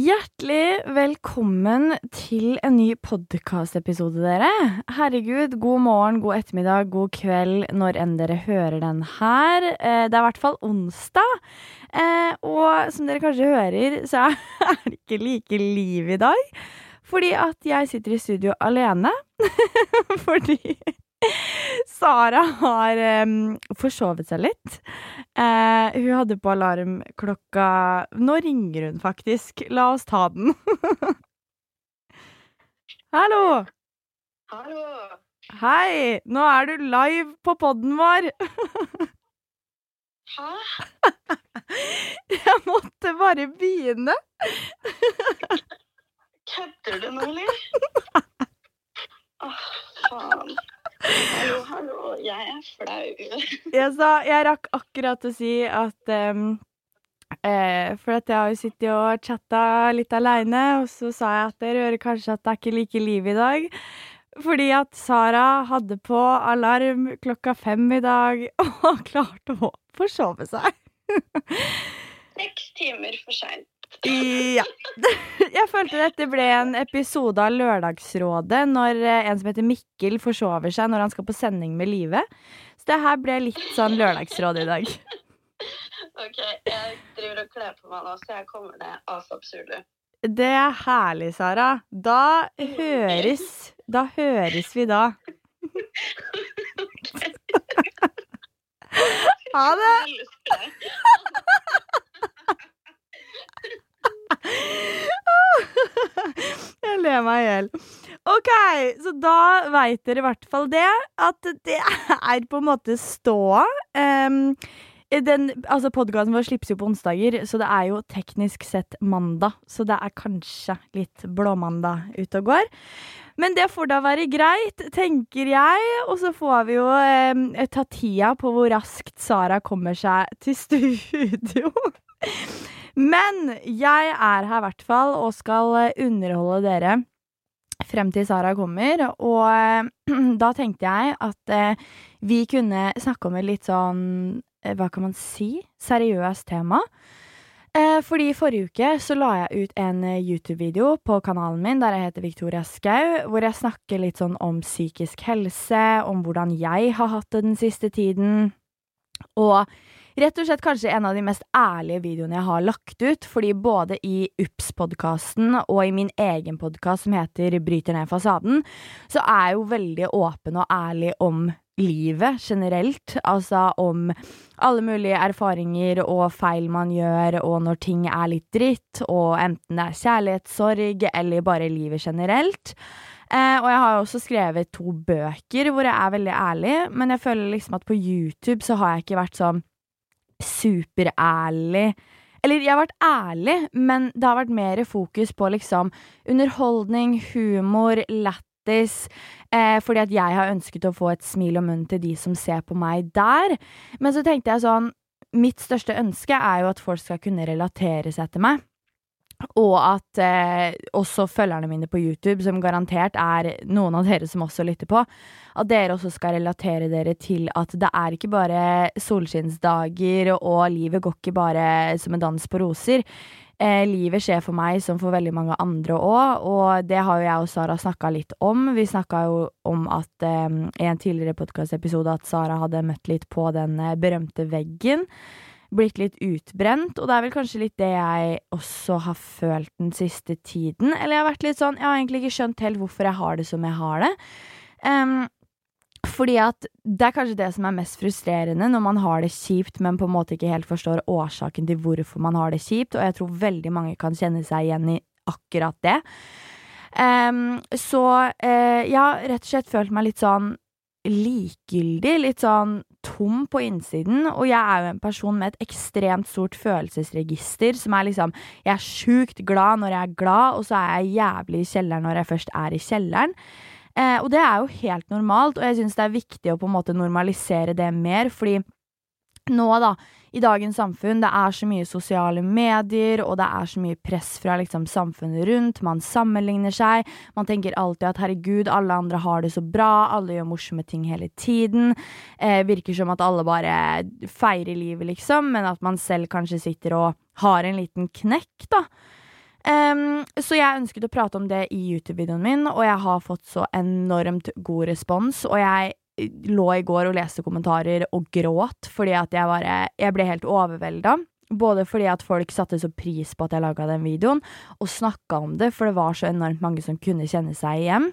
Hjertelig velkommen til en ny podkastepisode, dere. Herregud, god morgen, god ettermiddag, god kveld når enn dere hører den her. Eh, det er i hvert fall onsdag. Eh, og som dere kanskje hører, så er det ikke like liv i dag. Fordi at jeg sitter i studio alene. Fordi Sara har um, forsovet seg litt. Uh, hun hadde på alarm klokka Nå ringer hun faktisk. La oss ta den. Hallo! Hallo! Hei! Nå er du live på poden vår. Hæ? Jeg måtte bare begynne. Kødder du nå, eller? Åh, faen. Hallo, hallo. Jeg er flau. Jeg sa Jeg rakk akkurat å si at um, eh, For at jeg har jo sittet og chatta litt aleine, og så sa jeg at dere hører kanskje at det er ikke like liv i dag. Fordi at Sara hadde på alarm klokka fem i dag og klarte å forsove seg. Seks timer for seint. Ja. Jeg følte dette ble en episode av Lørdagsrådet når eh, en som heter Mikkel forsover seg når han skal på sending med Live. Så det her ble litt sånn Lørdagsråd i dag. OK, jeg driver og kler på meg nå, så jeg kommer ned asap Zulu. Det er herlig, Sara. Da høres Da høres vi da. Ha det! Jeg ler meg i hjel. OK, så da veit dere i hvert fall det. At det er på en måte ståa. Um, altså Podkasten vår slippes jo på onsdager, så det er jo teknisk sett mandag. Så det er kanskje litt blåmandag ute og går. Men det får da være greit, tenker jeg. Og så får vi jo eh, ta tida på hvor raskt Sara kommer seg til studio. Men jeg er her i hvert fall og skal eh, underholde dere frem til Sara kommer. Og eh, da tenkte jeg at eh, vi kunne snakke om et litt sånn hva kan man si? Seriøst tema. Fordi forrige uke så la jeg ut en YouTube-video på kanalen min der jeg heter Victoria Skau, hvor jeg snakker litt sånn om psykisk helse, om hvordan jeg har hatt det den siste tiden. Og rett og slett kanskje en av de mest ærlige videoene jeg har lagt ut, fordi både i UPS-podkasten og i min egen podkast som heter Bryter ned fasaden, så er jeg jo veldig åpen og ærlig om livet generelt. Altså om alle mulige erfaringer og feil man gjør, og når ting er litt dritt, og enten det er kjærlighetssorg eller bare livet generelt. Eh, og jeg har også skrevet to bøker hvor jeg er veldig ærlig, men jeg føler liksom at på YouTube så har jeg ikke vært sånn superærlig. Eller jeg har vært ærlig, men det har vært mer fokus på liksom underholdning, humor, lættis. Eh, fordi at jeg har ønsket å få et smil om munnen til de som ser på meg der. Men så tenkte jeg sånn Mitt største ønske er jo at folk skal kunne relatere seg til meg. Og at eh, også følgerne mine på YouTube, som garantert er noen av dere som også lytter på, at dere også skal relatere dere til at det er ikke bare solskinnsdager, og livet går ikke bare som en dans på roser. Eh, livet skjer for meg som for veldig mange andre òg, og det har jo jeg og Sara snakka litt om. Vi snakka jo om at eh, i en tidligere podkastepisode at Sara hadde møtt litt på den eh, berømte veggen blitt litt utbrent, og det er vel kanskje litt det jeg også har følt den siste tiden. Eller jeg har vært litt sånn Jeg har egentlig ikke skjønt helt hvorfor jeg har det som jeg har det. Um, fordi at det er kanskje det som er mest frustrerende når man har det kjipt, men på en måte ikke helt forstår årsaken til hvorfor man har det kjipt, og jeg tror veldig mange kan kjenne seg igjen i akkurat det. Um, så uh, jeg har rett og slett følt meg litt sånn likegyldig, litt sånn tom på innsiden, og jeg er jo en person med et ekstremt stort følelsesregister, som er liksom Jeg er sjukt glad når jeg er glad, og så er jeg jævlig i kjelleren når jeg først er i kjelleren. Eh, og det er jo helt normalt, og jeg syns det er viktig å på en måte normalisere det mer, fordi nå, da, i dagens samfunn, det er så mye sosiale medier, og det er så mye press fra liksom samfunnet rundt, man sammenligner seg, man tenker alltid at herregud, alle andre har det så bra, alle gjør morsomme ting hele tiden, eh, virker som at alle bare feirer livet, liksom, men at man selv kanskje sitter og har en liten knekk, da. Um, så jeg ønsket å prate om det i YouTube-videoen min, og jeg har fått så enormt god respons. Og jeg lå i går og leste kommentarer og gråt fordi at jeg bare Jeg ble helt overvelda. Både fordi at folk satte så pris på at jeg laga den videoen, og snakka om det, for det var så enormt mange som kunne kjenne seg igjen.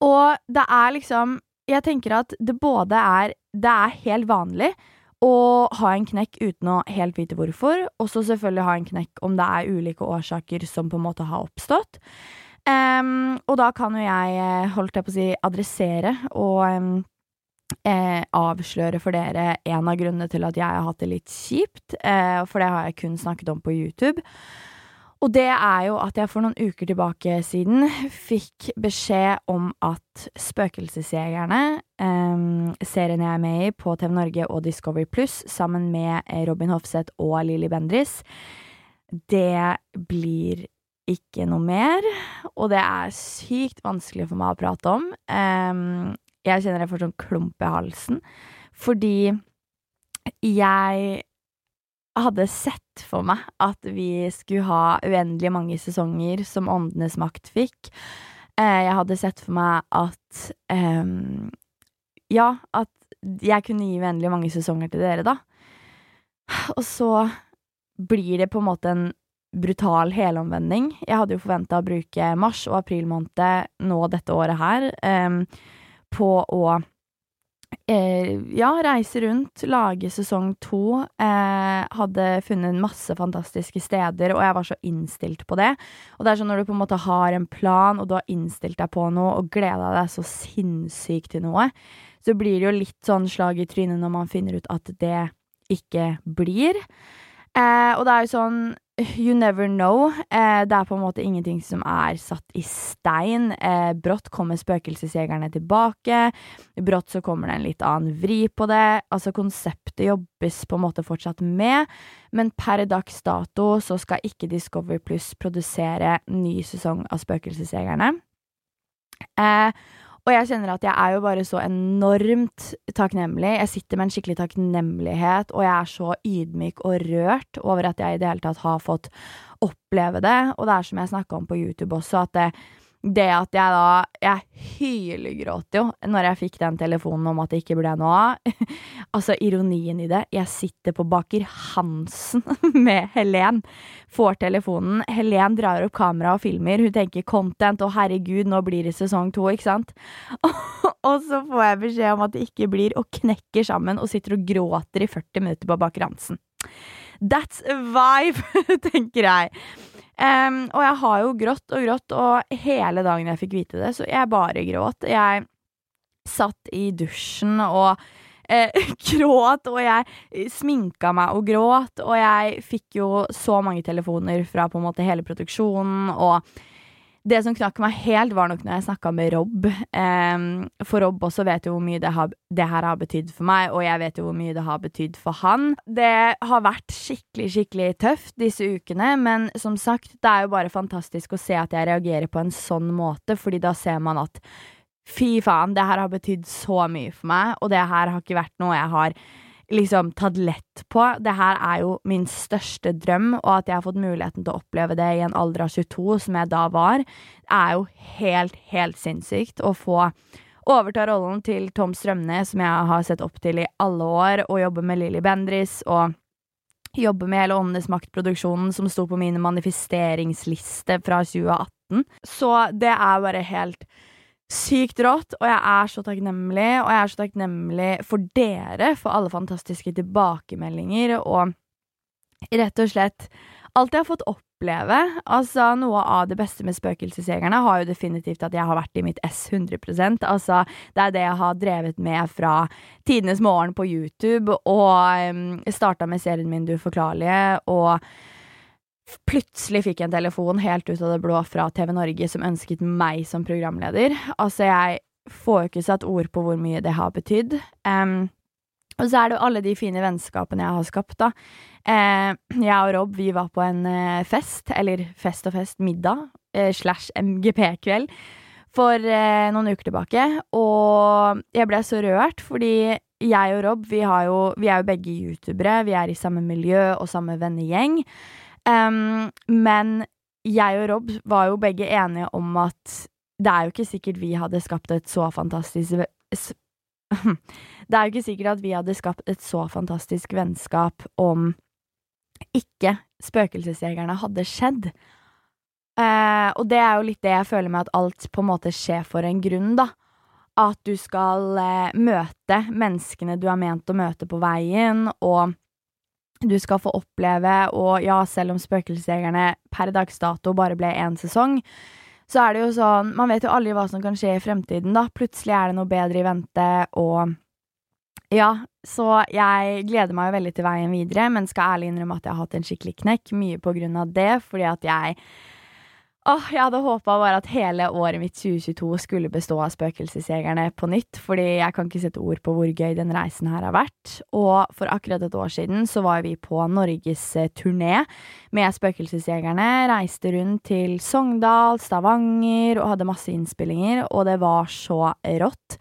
Og det er liksom Jeg tenker at det både er Det er helt vanlig å ha en knekk uten å helt vite hvorfor, og så selvfølgelig ha en knekk om det er ulike årsaker som på en måte har oppstått. Um, og da kan jo jeg, eh, holdt jeg på å si, adressere og um, eh, avsløre for dere en av grunnene til at jeg har hatt det litt kjipt, eh, for det har jeg kun snakket om på YouTube. Og det er jo at jeg for noen uker tilbake siden fikk beskjed om at Spøkelsesjegerne, um, serien jeg er med i på TV Norge og Discovery Pluss, sammen med Robin Hofseth og Lilly Bendris, det blir ikke noe mer. Og det er sykt vanskelig for meg å prate om. Um, jeg kjenner jeg får sånn klump i halsen, fordi jeg hadde sett for meg at vi skulle ha uendelig mange sesonger som Åndenes makt fikk. Uh, jeg hadde sett for meg at um, Ja, at jeg kunne gi uendelig mange sesonger til dere, da. Og så blir det på en måte en brutal helomvending. Jeg hadde jo forventa å bruke mars og april måned nå dette året her um, på å eh, ja, reise rundt, lage sesong to. Eh, hadde funnet masse fantastiske steder, og jeg var så innstilt på det. Og det er sånn når du på en måte har en plan, og du har innstilt deg på noe, og gleda deg så sinnssykt til noe, så blir det jo litt sånn slag i trynet når man finner ut at det ikke blir. Eh, og det er jo sånn You never know. Eh, det er på en måte ingenting som er satt i stein. Eh, brått kommer spøkelsesjegerne tilbake. Brått så kommer det en litt annen vri på det. Altså, konseptet jobbes på en måte fortsatt med, men per dags dato så skal ikke Discovery Pluss produsere ny sesong av Spøkelsesjegerne. Eh, og jeg kjenner at jeg er jo bare så enormt takknemlig. Jeg sitter med en skikkelig takknemlighet, og jeg er så ydmyk og rørt over at jeg i det hele tatt har fått oppleve det. Og det er som jeg snakka om på YouTube også, at det, det at jeg da Jeg hylgråt jo når jeg fikk den telefonen om at det ikke ble noe av. altså, ironien i det. Jeg sitter på Baker Hansen med Helen. Får telefonen. Helen drar opp kamera og filmer. Hun tenker content, og herregud, nå blir det sesong to, ikke sant? og så får jeg beskjed om at det ikke blir, og knekker sammen og sitter og gråter i 40 minutter på Baker Hansen. That's a vibe, tenker jeg. Um, og jeg har jo grått og grått, og hele dagen jeg fikk vite det, så jeg bare gråt. Jeg satt i dusjen og eh, gråt, og jeg sminka meg og gråt, og jeg fikk jo så mange telefoner fra på en måte hele produksjonen, og det som knakk meg helt, var nok når jeg snakka med Rob. Um, for Rob også vet jo hvor mye det, har, det, her har betydd for meg, og jeg vet jo hvor mye det har betydd for han. Det har vært skikkelig, skikkelig tøft disse ukene, men som sagt, det er jo bare fantastisk å se at jeg reagerer på en sånn måte, fordi da ser man at fy faen, det her har betydd så mye for meg, og det her har ikke vært noe jeg har liksom tatt lett på. Det her er jo min største drøm, og at jeg har fått muligheten til å oppleve det i en alder av 22, som jeg da var, er jo helt, helt sinnssykt å få overta rollen til Tom Strømne, som jeg har sett opp til i alle år, og jobbe med Lilly Bendris og jobbe med hele Åndenes makt-produksjonen som sto på min manifesteringsliste fra 2018. Så det er bare helt sykt rått, og jeg er så takknemlig. Og jeg er så takknemlig for dere, for alle fantastiske tilbakemeldinger, og rett og slett alt jeg har fått oppleve. Altså, noe av det beste med Spøkelsesjegerne har jo definitivt at jeg har vært i mitt S 100% Altså, det er det jeg har drevet med fra tidenes morgen på YouTube, og um, starta med serien min Du uforklarlige, og plutselig fikk jeg en telefon helt ut av det blå fra TV Norge som ønsket meg som programleder. Altså, jeg får jo ikke satt ord på hvor mye det har betydd. Um, og så er det jo alle de fine vennskapene jeg har skapt, da. Uh, jeg og Rob, vi var på en uh, fest, eller fest og fest, middag, uh, slash MGP-kveld, for noen uker tilbake. Og jeg ble så rørt, fordi jeg og Rob, vi, jo, vi er jo begge youtubere, vi er i samme miljø og samme vennegjeng. Um, men jeg og Rob var jo begge enige om at det er jo ikke sikkert vi hadde skapt et så fantastisk Det er jo ikke sikkert at vi hadde skapt et så fantastisk vennskap om ikke Spøkelsesjegerne hadde skjedd. Uh, og det er jo litt det jeg føler med at alt på en måte skjer for en grunn, da. At du skal uh, møte menneskene du er ment å møte på veien, og du skal få oppleve, og ja, selv om Spøkelsesjegerne per dags dato bare ble én sesong, så er det jo sånn Man vet jo aldri hva som kan skje i fremtiden, da. Plutselig er det noe bedre i vente, og ja, så jeg gleder meg jo veldig til veien videre, men skal ærlig innrømme at jeg har hatt en skikkelig knekk, mye på grunn av det, fordi at jeg Åh, jeg hadde håpa bare at hele året mitt 2022 skulle bestå av Spøkelsesjegerne på nytt, fordi jeg kan ikke sette ord på hvor gøy den reisen her har vært. Og for akkurat et år siden så var vi på norgesturné med Spøkelsesjegerne. Reiste rundt til Sogndal, Stavanger og hadde masse innspillinger, og det var så rått.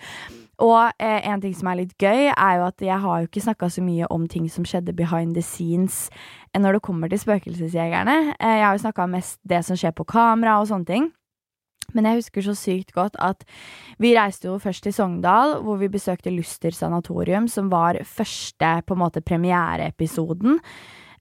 Og eh, en ting som er litt gøy, er jo at jeg har jo ikke snakka så mye om ting som skjedde behind the scenes eh, når det kommer til Spøkelsesjegerne. Eh, jeg har jo snakka mest det som skjer på kamera og sånne ting. Men jeg husker så sykt godt at vi reiste jo først til Sogndal, hvor vi besøkte Luster sanatorium, som var første på en måte premiereepisoden.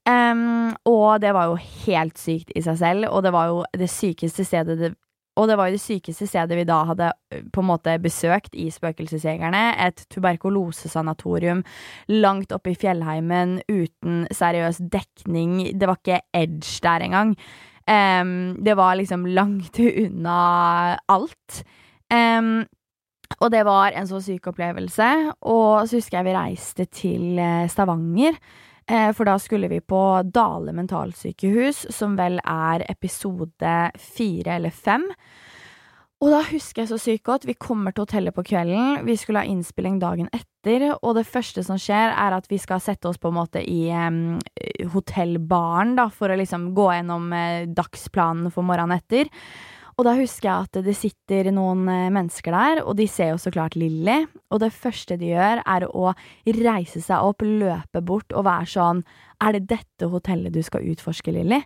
Um, og det var jo helt sykt i seg selv, og det var jo det sykeste stedet det og det var jo det sykeste stedet vi da hadde på en måte besøkt i Spøkelsesjegerne. Et tuberkulosesanatorium langt oppe i fjellheimen uten seriøs dekning. Det var ikke edge der engang. Um, det var liksom langt unna alt. Um, og det var en så syk opplevelse. Og så husker jeg vi reiste til Stavanger. Eh, for da skulle vi på Dale mentalsykehus, som vel er episode fire eller fem. Og da husker jeg så sykt godt. Vi kommer til hotellet på kvelden. Vi skulle ha innspilling dagen etter, og det første som skjer, er at vi skal sette oss på en måte i um, hotellbaren, da, for å liksom gå gjennom uh, dagsplanen for morgenen etter. Og da husker jeg at det sitter noen eh, mennesker der, og de ser jo så klart Lilly. Og det første de gjør, er å reise seg opp, løpe bort og være sånn Er det dette hotellet du skal utforske, Lilly?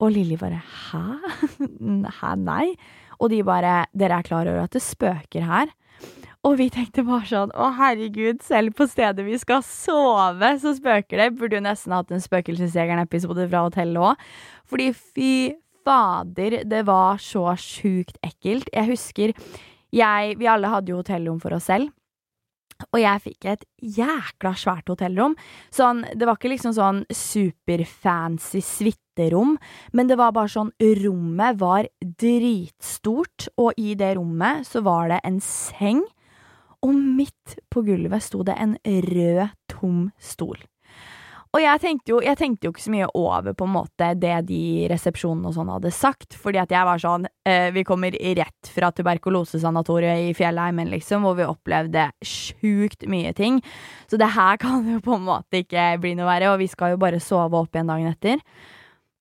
Og Lilly bare Hæ? Hæ, nei? Og de bare Dere er klar over at det spøker her? Og vi tenkte bare sånn Å, herregud, selv på stedet vi skal sove, så spøker det. Burde jo nesten hatt en Spøkelsesjegeren-episode fra hotellet òg. Fordi fy fader, det var så sjukt ekkelt. Jeg husker jeg, Vi alle hadde jo hotellrom for oss selv. Og jeg fikk et jækla svært hotellrom. Sånn, det var ikke liksom sånn superfancy suiterom, men det var bare sånn Rommet var dritstort, og i det rommet så var det en seng, og midt på gulvet sto det en rød, tom stol. Og jeg tenkte, jo, jeg tenkte, jo, ikke så mye over på en måte det de resepsjonene og sånn hadde sagt, fordi at jeg var sånn eh, Vi kommer rett fra tuberkulosesanatoriet i Fjellheimen, liksom, hvor vi opplevde sjukt mye ting. Så det her kan jo på en måte ikke bli noe verre, og vi skal jo bare sove opp igjen dagen etter.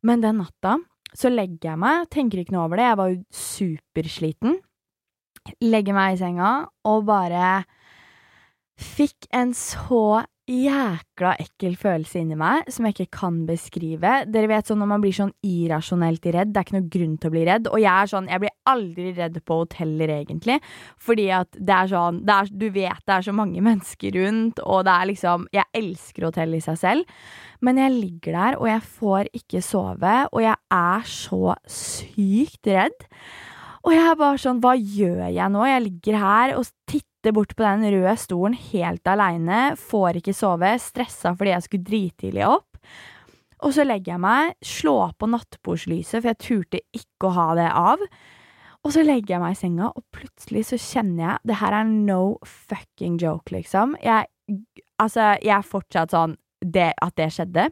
Men den natta så legger jeg meg, tenker ikke noe over det, jeg var jo supersliten. Legger meg i senga og bare fikk en så jækla ekkel følelse inni meg som jeg ikke kan beskrive. Dere vet sånn når man blir sånn irrasjonelt redd, det er ikke noe grunn til å bli redd. Og jeg er sånn, jeg blir aldri redd på hoteller, egentlig. Fordi at det er sånn det er, Du vet det er så mange mennesker rundt, og det er liksom Jeg elsker hotell i seg selv. Men jeg ligger der, og jeg får ikke sove, og jeg er så sykt redd. Og jeg er bare sånn, hva gjør jeg nå? Jeg ligger her og titter sitter bort på den røde stolen helt aleine, får ikke sove, stressa fordi jeg skulle drittidlig opp. Og så legger jeg meg, slår på nattbordslyset, for jeg turte ikke å ha det av. Og så legger jeg meg i senga, og plutselig så kjenner jeg Det her er no fucking joke, liksom. Jeg, altså, jeg er fortsatt sånn det, At det skjedde.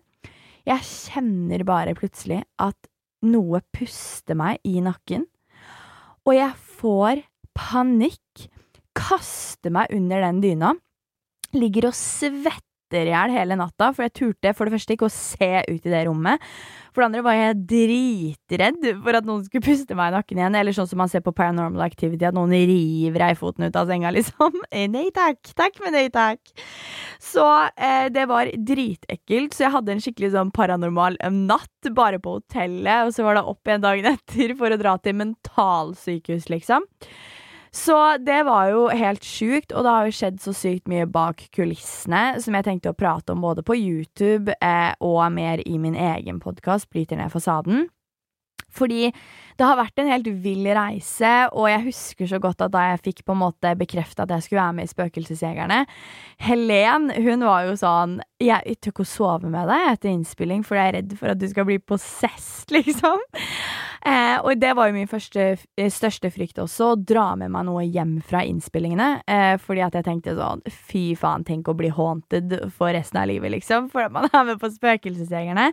Jeg kjenner bare plutselig at noe puster meg i nakken, og jeg får panikk kaster meg under den dyna, ligger og svetter latterhjel hele natta, for jeg turte for det første ikke å se ut i det rommet. For det andre var jeg dritredd for at noen skulle puste meg i nakken igjen. Eller sånn som man ser på Paranormal Activity, at noen river ei foten ut av senga, liksom. Eh, nei takk, takk, men nei takk. Så eh, det var dritekkelt. Så jeg hadde en skikkelig sånn paranormal eh, natt bare på hotellet, og så var det opp igjen dagen etter for å dra til mentalsykehus, liksom. Så det var jo helt sjukt, og det har jo skjedd så sykt mye bak kulissene som jeg tenkte å prate om både på YouTube eh, og mer i min egen podkast, Bryter ned fasaden. Fordi det har vært en helt vill reise, og jeg husker så godt at da jeg fikk på en måte bekrefta at jeg skulle være med i Spøkelsesjegerne Helen hun var jo sånn Jeg tør ikke å sove med deg etter innspilling, for jeg er redd for at du skal bli possessed, liksom. Eh, og det var jo min første, eh, største frykt også, å dra med meg noe hjem fra innspillingene. Eh, fordi at jeg tenkte sånn Fy faen, tenk å bli haunted for resten av livet, liksom. For at man er med på Spøkelsesjegerne.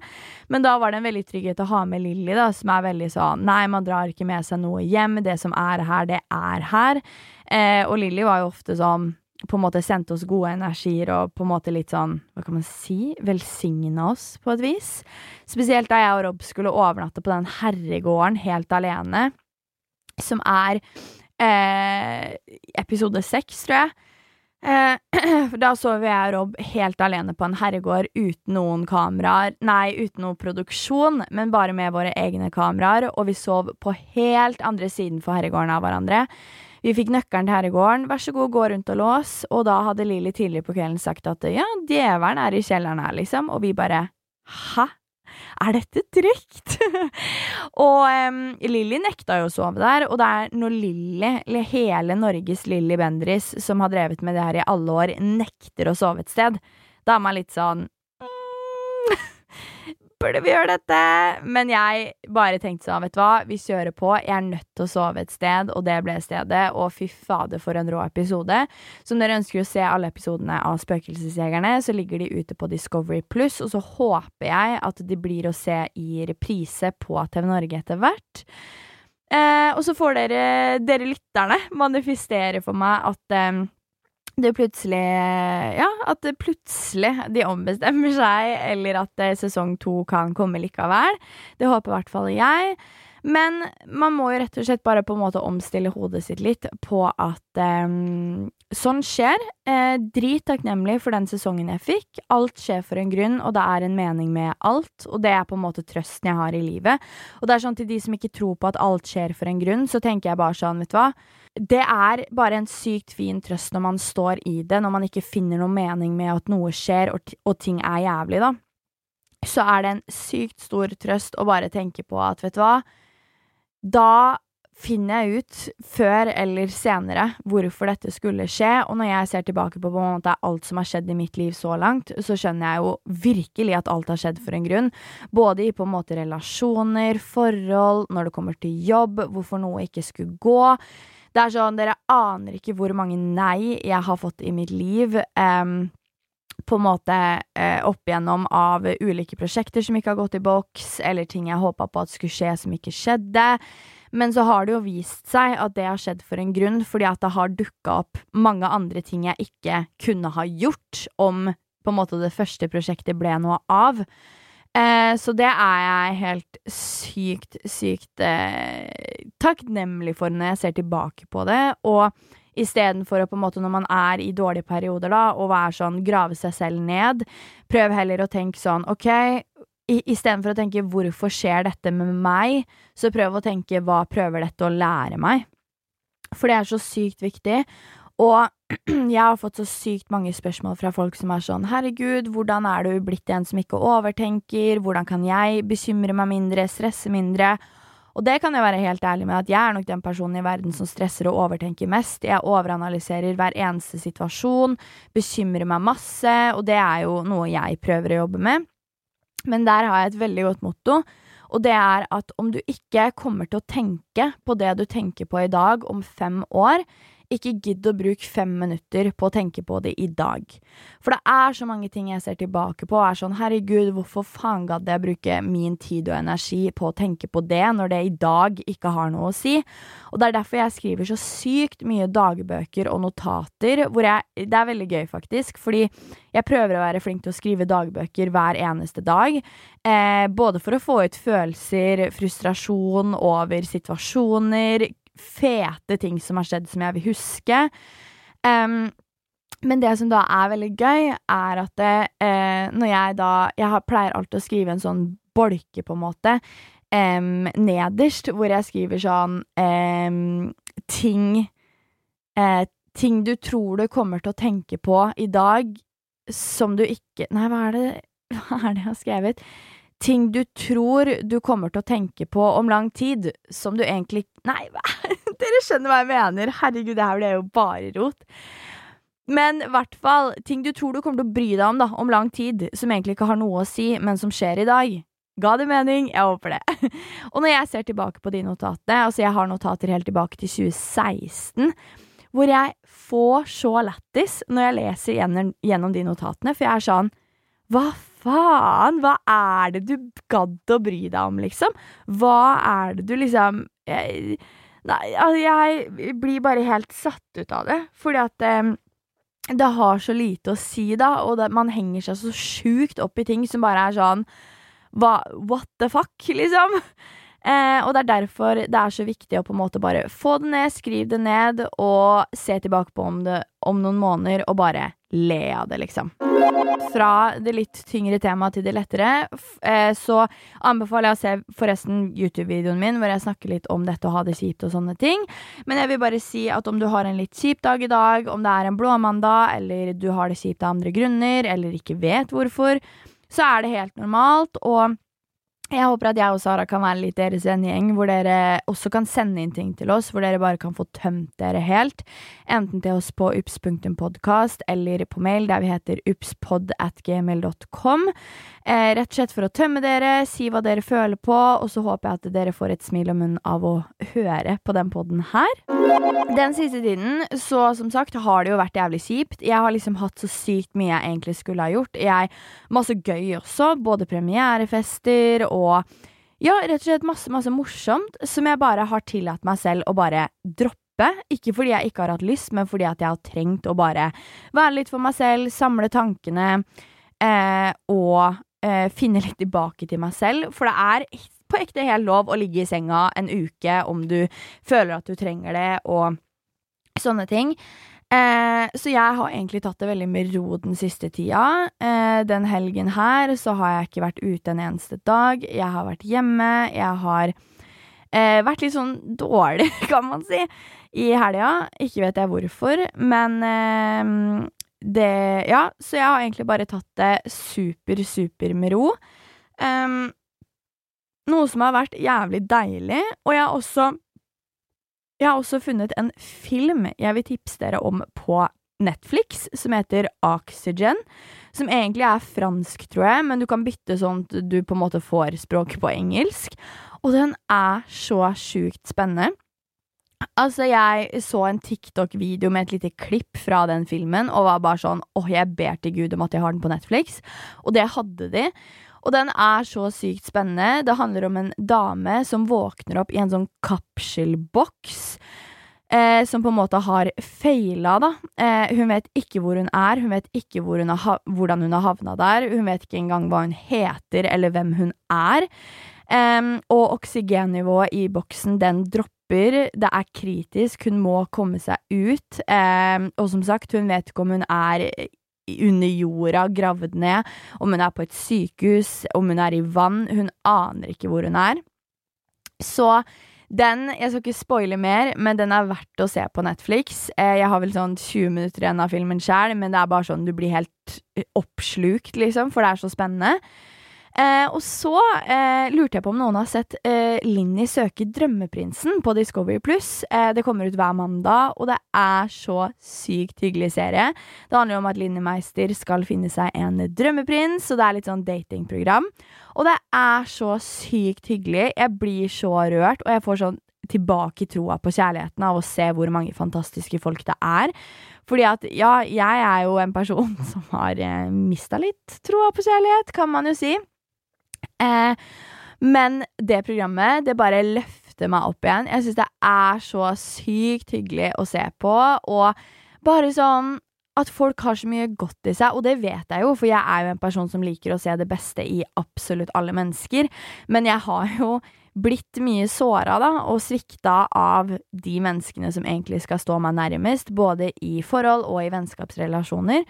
Men da var det en veldig trygghet å ha med Lilly, da, som er veldig sånn Nei, man drar ikke med seg noe hjem. Det som er her, det er her. Eh, og Lilly var jo ofte sånn på en måte sendte oss gode energier og på en måte litt sånn, hva kan man si, velsigna oss på et vis. Spesielt da jeg og Rob skulle overnatte på den herregården helt alene, som er eh, episode seks, tror jeg. Eh, da sov jeg og Rob helt alene på en herregård uten noen kameraer, nei, uten noe produksjon, men bare med våre egne kameraer, og vi sov på helt andre siden for herregården av hverandre. Vi fikk nøkkelen til herregården, vær så god, gå rundt og lås, og da hadde Lilly tidlig på kvelden sagt at ja, djevelen er i kjelleren her, liksom, og vi bare hæ? Er dette trygt? og um, Lilly nekta jo å sove der, og det er når Lilly, eller hele Norges Lilly Bendris, som har drevet med det her i alle år, nekter å sove et sted, da er man litt sånn mm, burde vi gjøre dette? Men jeg bare tenkte sånn, vet du hva, vi kjører på. Jeg er nødt til å sove et sted, og det ble stedet. Og fy fader, for en rå episode. Så om dere ønsker å se alle episodene av Spøkelsesjegerne, så ligger de ute på Discovery Pluss, og så håper jeg at de blir å se i reprise på TV Norge etter hvert. Eh, og så får dere, dere lytterne, manifestere for meg at eh, det plutselig Ja, at det plutselig de ombestemmer seg, eller at eh, sesong to kan komme likevel. Det håper i hvert fall jeg. Men man må jo rett og slett bare på en måte omstille hodet sitt litt på at um, sånn skjer. Eh, drit takknemlig for den sesongen jeg fikk. Alt skjer for en grunn, og det er en mening med alt. Og det er på en måte trøsten jeg har i livet. Og det er sånn til de som ikke tror på at alt skjer for en grunn, så tenker jeg bare sånn, vet du hva det er bare en sykt fin trøst når man står i det, når man ikke finner noe mening med at noe skjer og, og ting er jævlig, da. Så er det en sykt stor trøst å bare tenke på at, vet du hva, da finner jeg ut, før eller senere, hvorfor dette skulle skje, og når jeg ser tilbake på, på måte, alt som har skjedd i mitt liv så langt, så skjønner jeg jo virkelig at alt har skjedd for en grunn. Både i på en måte relasjoner, forhold, når det kommer til jobb, hvorfor noe ikke skulle gå. Det er sånn, Dere aner ikke hvor mange nei jeg har fått i mitt liv. Um, på en måte eh, opp igjennom av ulike prosjekter som ikke har gått i boks, eller ting jeg håpa på at skulle skje, som ikke skjedde. Men så har det jo vist seg at det har skjedd for en grunn, fordi at det har dukka opp mange andre ting jeg ikke kunne ha gjort om på en måte det første prosjektet ble noe av. Eh, så det er jeg helt sykt, sykt eh, takknemlig for når jeg ser tilbake på det. Og istedenfor å på en måte, når man er i dårlige perioder, da, å være sånn, grave seg selv ned, prøv heller å tenke sånn, OK, istedenfor å tenke 'hvorfor skjer dette med meg', så prøv å tenke 'hva prøver dette å lære meg'? For det er så sykt viktig. Og jeg har fått så sykt mange spørsmål fra folk som er sånn Herregud, hvordan er du blitt en som ikke overtenker? Hvordan kan jeg bekymre meg mindre, stresse mindre? Og det kan jeg være helt ærlig med, at jeg er nok den personen i verden som stresser og overtenker mest. Jeg overanalyserer hver eneste situasjon, bekymrer meg masse, og det er jo noe jeg prøver å jobbe med. Men der har jeg et veldig godt motto, og det er at om du ikke kommer til å tenke på det du tenker på i dag om fem år, ikke gidd å bruke fem minutter på å tenke på det i dag. For det er så mange ting jeg ser tilbake på og er sånn herregud, hvorfor faen gadd jeg bruke min tid og energi på å tenke på det, når det i dag ikke har noe å si? Og det er derfor jeg skriver så sykt mye dagbøker og notater, hvor jeg Det er veldig gøy, faktisk, fordi jeg prøver å være flink til å skrive dagbøker hver eneste dag. Eh, både for å få ut følelser, frustrasjon over situasjoner, fete ting som har skjedd som jeg vil huske. Um, men det som da er veldig gøy, er at det, eh, når jeg da Jeg har, pleier alltid å skrive en sånn bolke, på en måte, um, nederst, hvor jeg skriver sånn um, ting eh, Ting du tror du kommer til å tenke på i dag, som du ikke Nei, hva er det, hva er det jeg har skrevet? Ting du tror du kommer til å tenke på om lang tid, som du egentlig Nei, hva? dere skjønner hva jeg mener. Herregud, det her ble jo bare rot. Men i hvert fall ting du tror du kommer til å bry deg om da, om lang tid, som egentlig ikke har noe å si, men som skjer i dag. Ga det mening? Jeg håper det. Og når jeg ser tilbake på de notatene, altså jeg har notater helt tilbake til 2016, hvor jeg får så lættis når jeg leser gjennom, de notatene, for jeg er sånn Hva faen? Hva er det du gadd å bry deg om, liksom? Hva er det du liksom jeg, Nei, altså, jeg blir bare helt satt ut av det, fordi at eh, det har så lite å si, da, og det, man henger seg så sjukt opp i ting som bare er sånn hva, What the fuck, liksom? Eh, og det er derfor det er så viktig å på en måte bare få det ned, skriv det ned, og se tilbake på om det om noen måneder, og bare le av det, liksom. Fra det litt tyngre temaet til det lettere, eh, så anbefaler jeg å se forresten YouTube-videoen min hvor jeg snakker litt om dette å ha det kjipt og sånne ting. Men jeg vil bare si at om du har en litt kjip dag i dag, om det er en blåmandag, eller du har det kjipt av andre grunner, eller ikke vet hvorfor, så er det helt normalt. og jeg håper at jeg og Sara kan være litt deres vennegjeng, hvor dere også kan sende inn ting til oss, hvor dere bare kan få tømt dere helt. Enten til oss på ups.podkast eller på mail der vi heter upspod at gmail.com. Eh, rett og slett for å tømme dere, si hva dere føler på, og så håper jeg at dere får et smil om munnen av å høre på den poden her. Den siste tiden, så som sagt, har det jo vært jævlig kjipt. Jeg har liksom hatt så sykt mye jeg egentlig skulle ha gjort. Jeg Masse gøy også, både premierefester og ja, rett og slett masse, masse morsomt som jeg bare har tillatt meg selv å bare droppe. Ikke fordi jeg ikke har hatt lyst, men fordi at jeg har trengt å bare være litt for meg selv, samle tankene, eh, og eh, finne litt tilbake til meg selv. For det er på ekte helt lov å ligge i senga en uke om du føler at du trenger det, og sånne ting. Eh, så jeg har egentlig tatt det veldig med ro den siste tida. Eh, den helgen her så har jeg ikke vært ute en eneste dag. Jeg har vært hjemme. Jeg har eh, vært litt sånn dårlig, kan man si, i helga. Ikke vet jeg hvorfor, men eh, det Ja, så jeg har egentlig bare tatt det super, super med ro. Um, noe som har vært jævlig deilig, og jeg har også Jeg har også funnet en film jeg vil tipse dere om på Netflix, som heter Oxygen. Som egentlig er fransk, tror jeg, men du kan bytte sånn at du på en måte får språket på engelsk. Og den er så sjukt spennende. Altså, jeg så en TikTok-video med et lite klipp fra den filmen og var bare sånn åh, jeg ber til Gud om at jeg har den på Netflix. Og det hadde de. Og den er så sykt spennende. Det handler om en dame som våkner opp i en sånn kapselboks. Eh, som på en måte har feila, da. Eh, hun vet ikke hvor hun er, hun vet ikke hvor hun hvordan hun har havna der. Hun vet ikke engang hva hun heter eller hvem hun er. Eh, og oksygennivået i boksen, den dropper. Det er kritisk. Hun må komme seg ut. Og som sagt, hun vet ikke om hun er under jorda, gravd ned, om hun er på et sykehus, om hun er i vann. Hun aner ikke hvor hun er. Så den Jeg skal ikke spoile mer, men den er verdt å se på Netflix. Eh, jeg har vel sånn 20 minutter igjen av filmen sjæl, men det er bare sånn du blir helt oppslukt, liksom, for det er så spennende. Eh, og så eh, lurte jeg på om noen har sett eh, Linni søker drømmeprinsen på Discovery Pluss. Eh, det kommer ut hver mandag, og det er så sykt hyggelig serie. Det handler jo om at Linni Meister skal finne seg en drømmeprins, og det er litt sånn datingprogram. Og det er så sykt hyggelig. Jeg blir så rørt, og jeg får sånn tilbake i troa på kjærligheten av å se hvor mange fantastiske folk det er. Fordi at, ja, jeg er jo en person som har eh, mista litt troa på kjærlighet, kan man jo si. Eh, men det programmet, det bare løfter meg opp igjen. Jeg syns det er så sykt hyggelig å se på, og bare sånn at folk har så mye godt i seg, og det vet jeg jo, for jeg er jo en person som liker å se det beste i absolutt alle mennesker, men jeg har jo blitt mye såra, og svikta av de menneskene som egentlig skal stå meg nærmest, både i forhold og i vennskapsrelasjoner.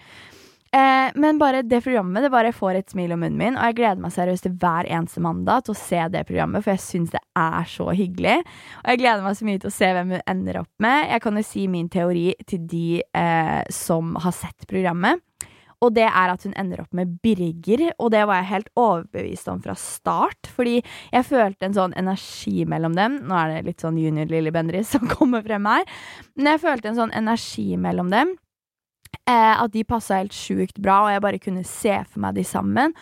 Eh, men bare det programmet det bare får et smil om munnen min, og jeg gleder meg seriøst til hver eneste mandag til å se det programmet, for jeg syns det er så hyggelig. Og jeg gleder meg så mye til å se hvem hun ender opp med. Jeg kan jo si min teori til de eh, som har sett programmet. Og det er at hun ender opp med Birger, og det var jeg helt overbevist om fra start. Fordi jeg følte en sånn energi mellom dem. Nå er det litt sånn junior Lilly Bendriss som kommer frem her. Men jeg følte en sånn energi mellom dem. Eh, at de passa helt sjukt bra, og jeg bare kunne se for meg de sammen.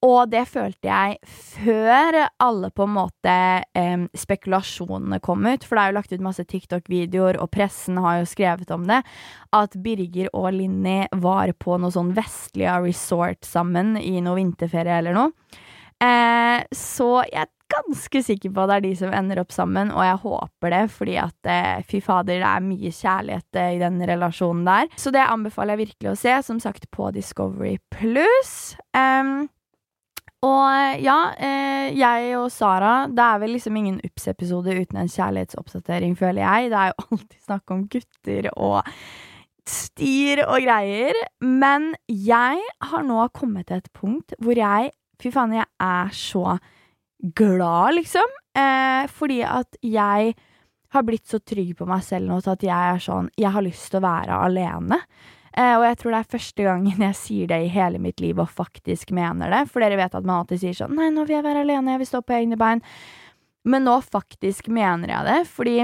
Og det følte jeg før alle på en måte eh, spekulasjonene kom ut. For det er jo lagt ut masse TikTok-videoer, og pressen har jo skrevet om det. At Birger og Linni var på noe sånn vestlige resort sammen i noe vinterferie eller noe. Eh, så jeg ganske sikker på at det er de som ender opp sammen, og jeg håper det, fordi at eh, fy fader, det er mye kjærlighet eh, i den relasjonen der. Så det anbefaler jeg virkelig å se, som sagt på Discovery Pluss. Um, og ja, eh, jeg og Sara Det er vel liksom ingen Ups-episode uten en kjærlighetsoppdatering, føler jeg. Det er jo alltid snakk om gutter og styr og greier. Men jeg har nå kommet til et punkt hvor jeg Fy faen, jeg er så glad, liksom. Eh, fordi at jeg har blitt så trygg på meg selv nå til at jeg er sånn Jeg har lyst til å være alene. Eh, og jeg tror det er første gangen jeg sier det i hele mitt liv og faktisk mener det. For dere vet at man alltid sier sånn Nei, nå vil jeg være alene, jeg vil stå på egne bein. Men nå faktisk mener jeg det, fordi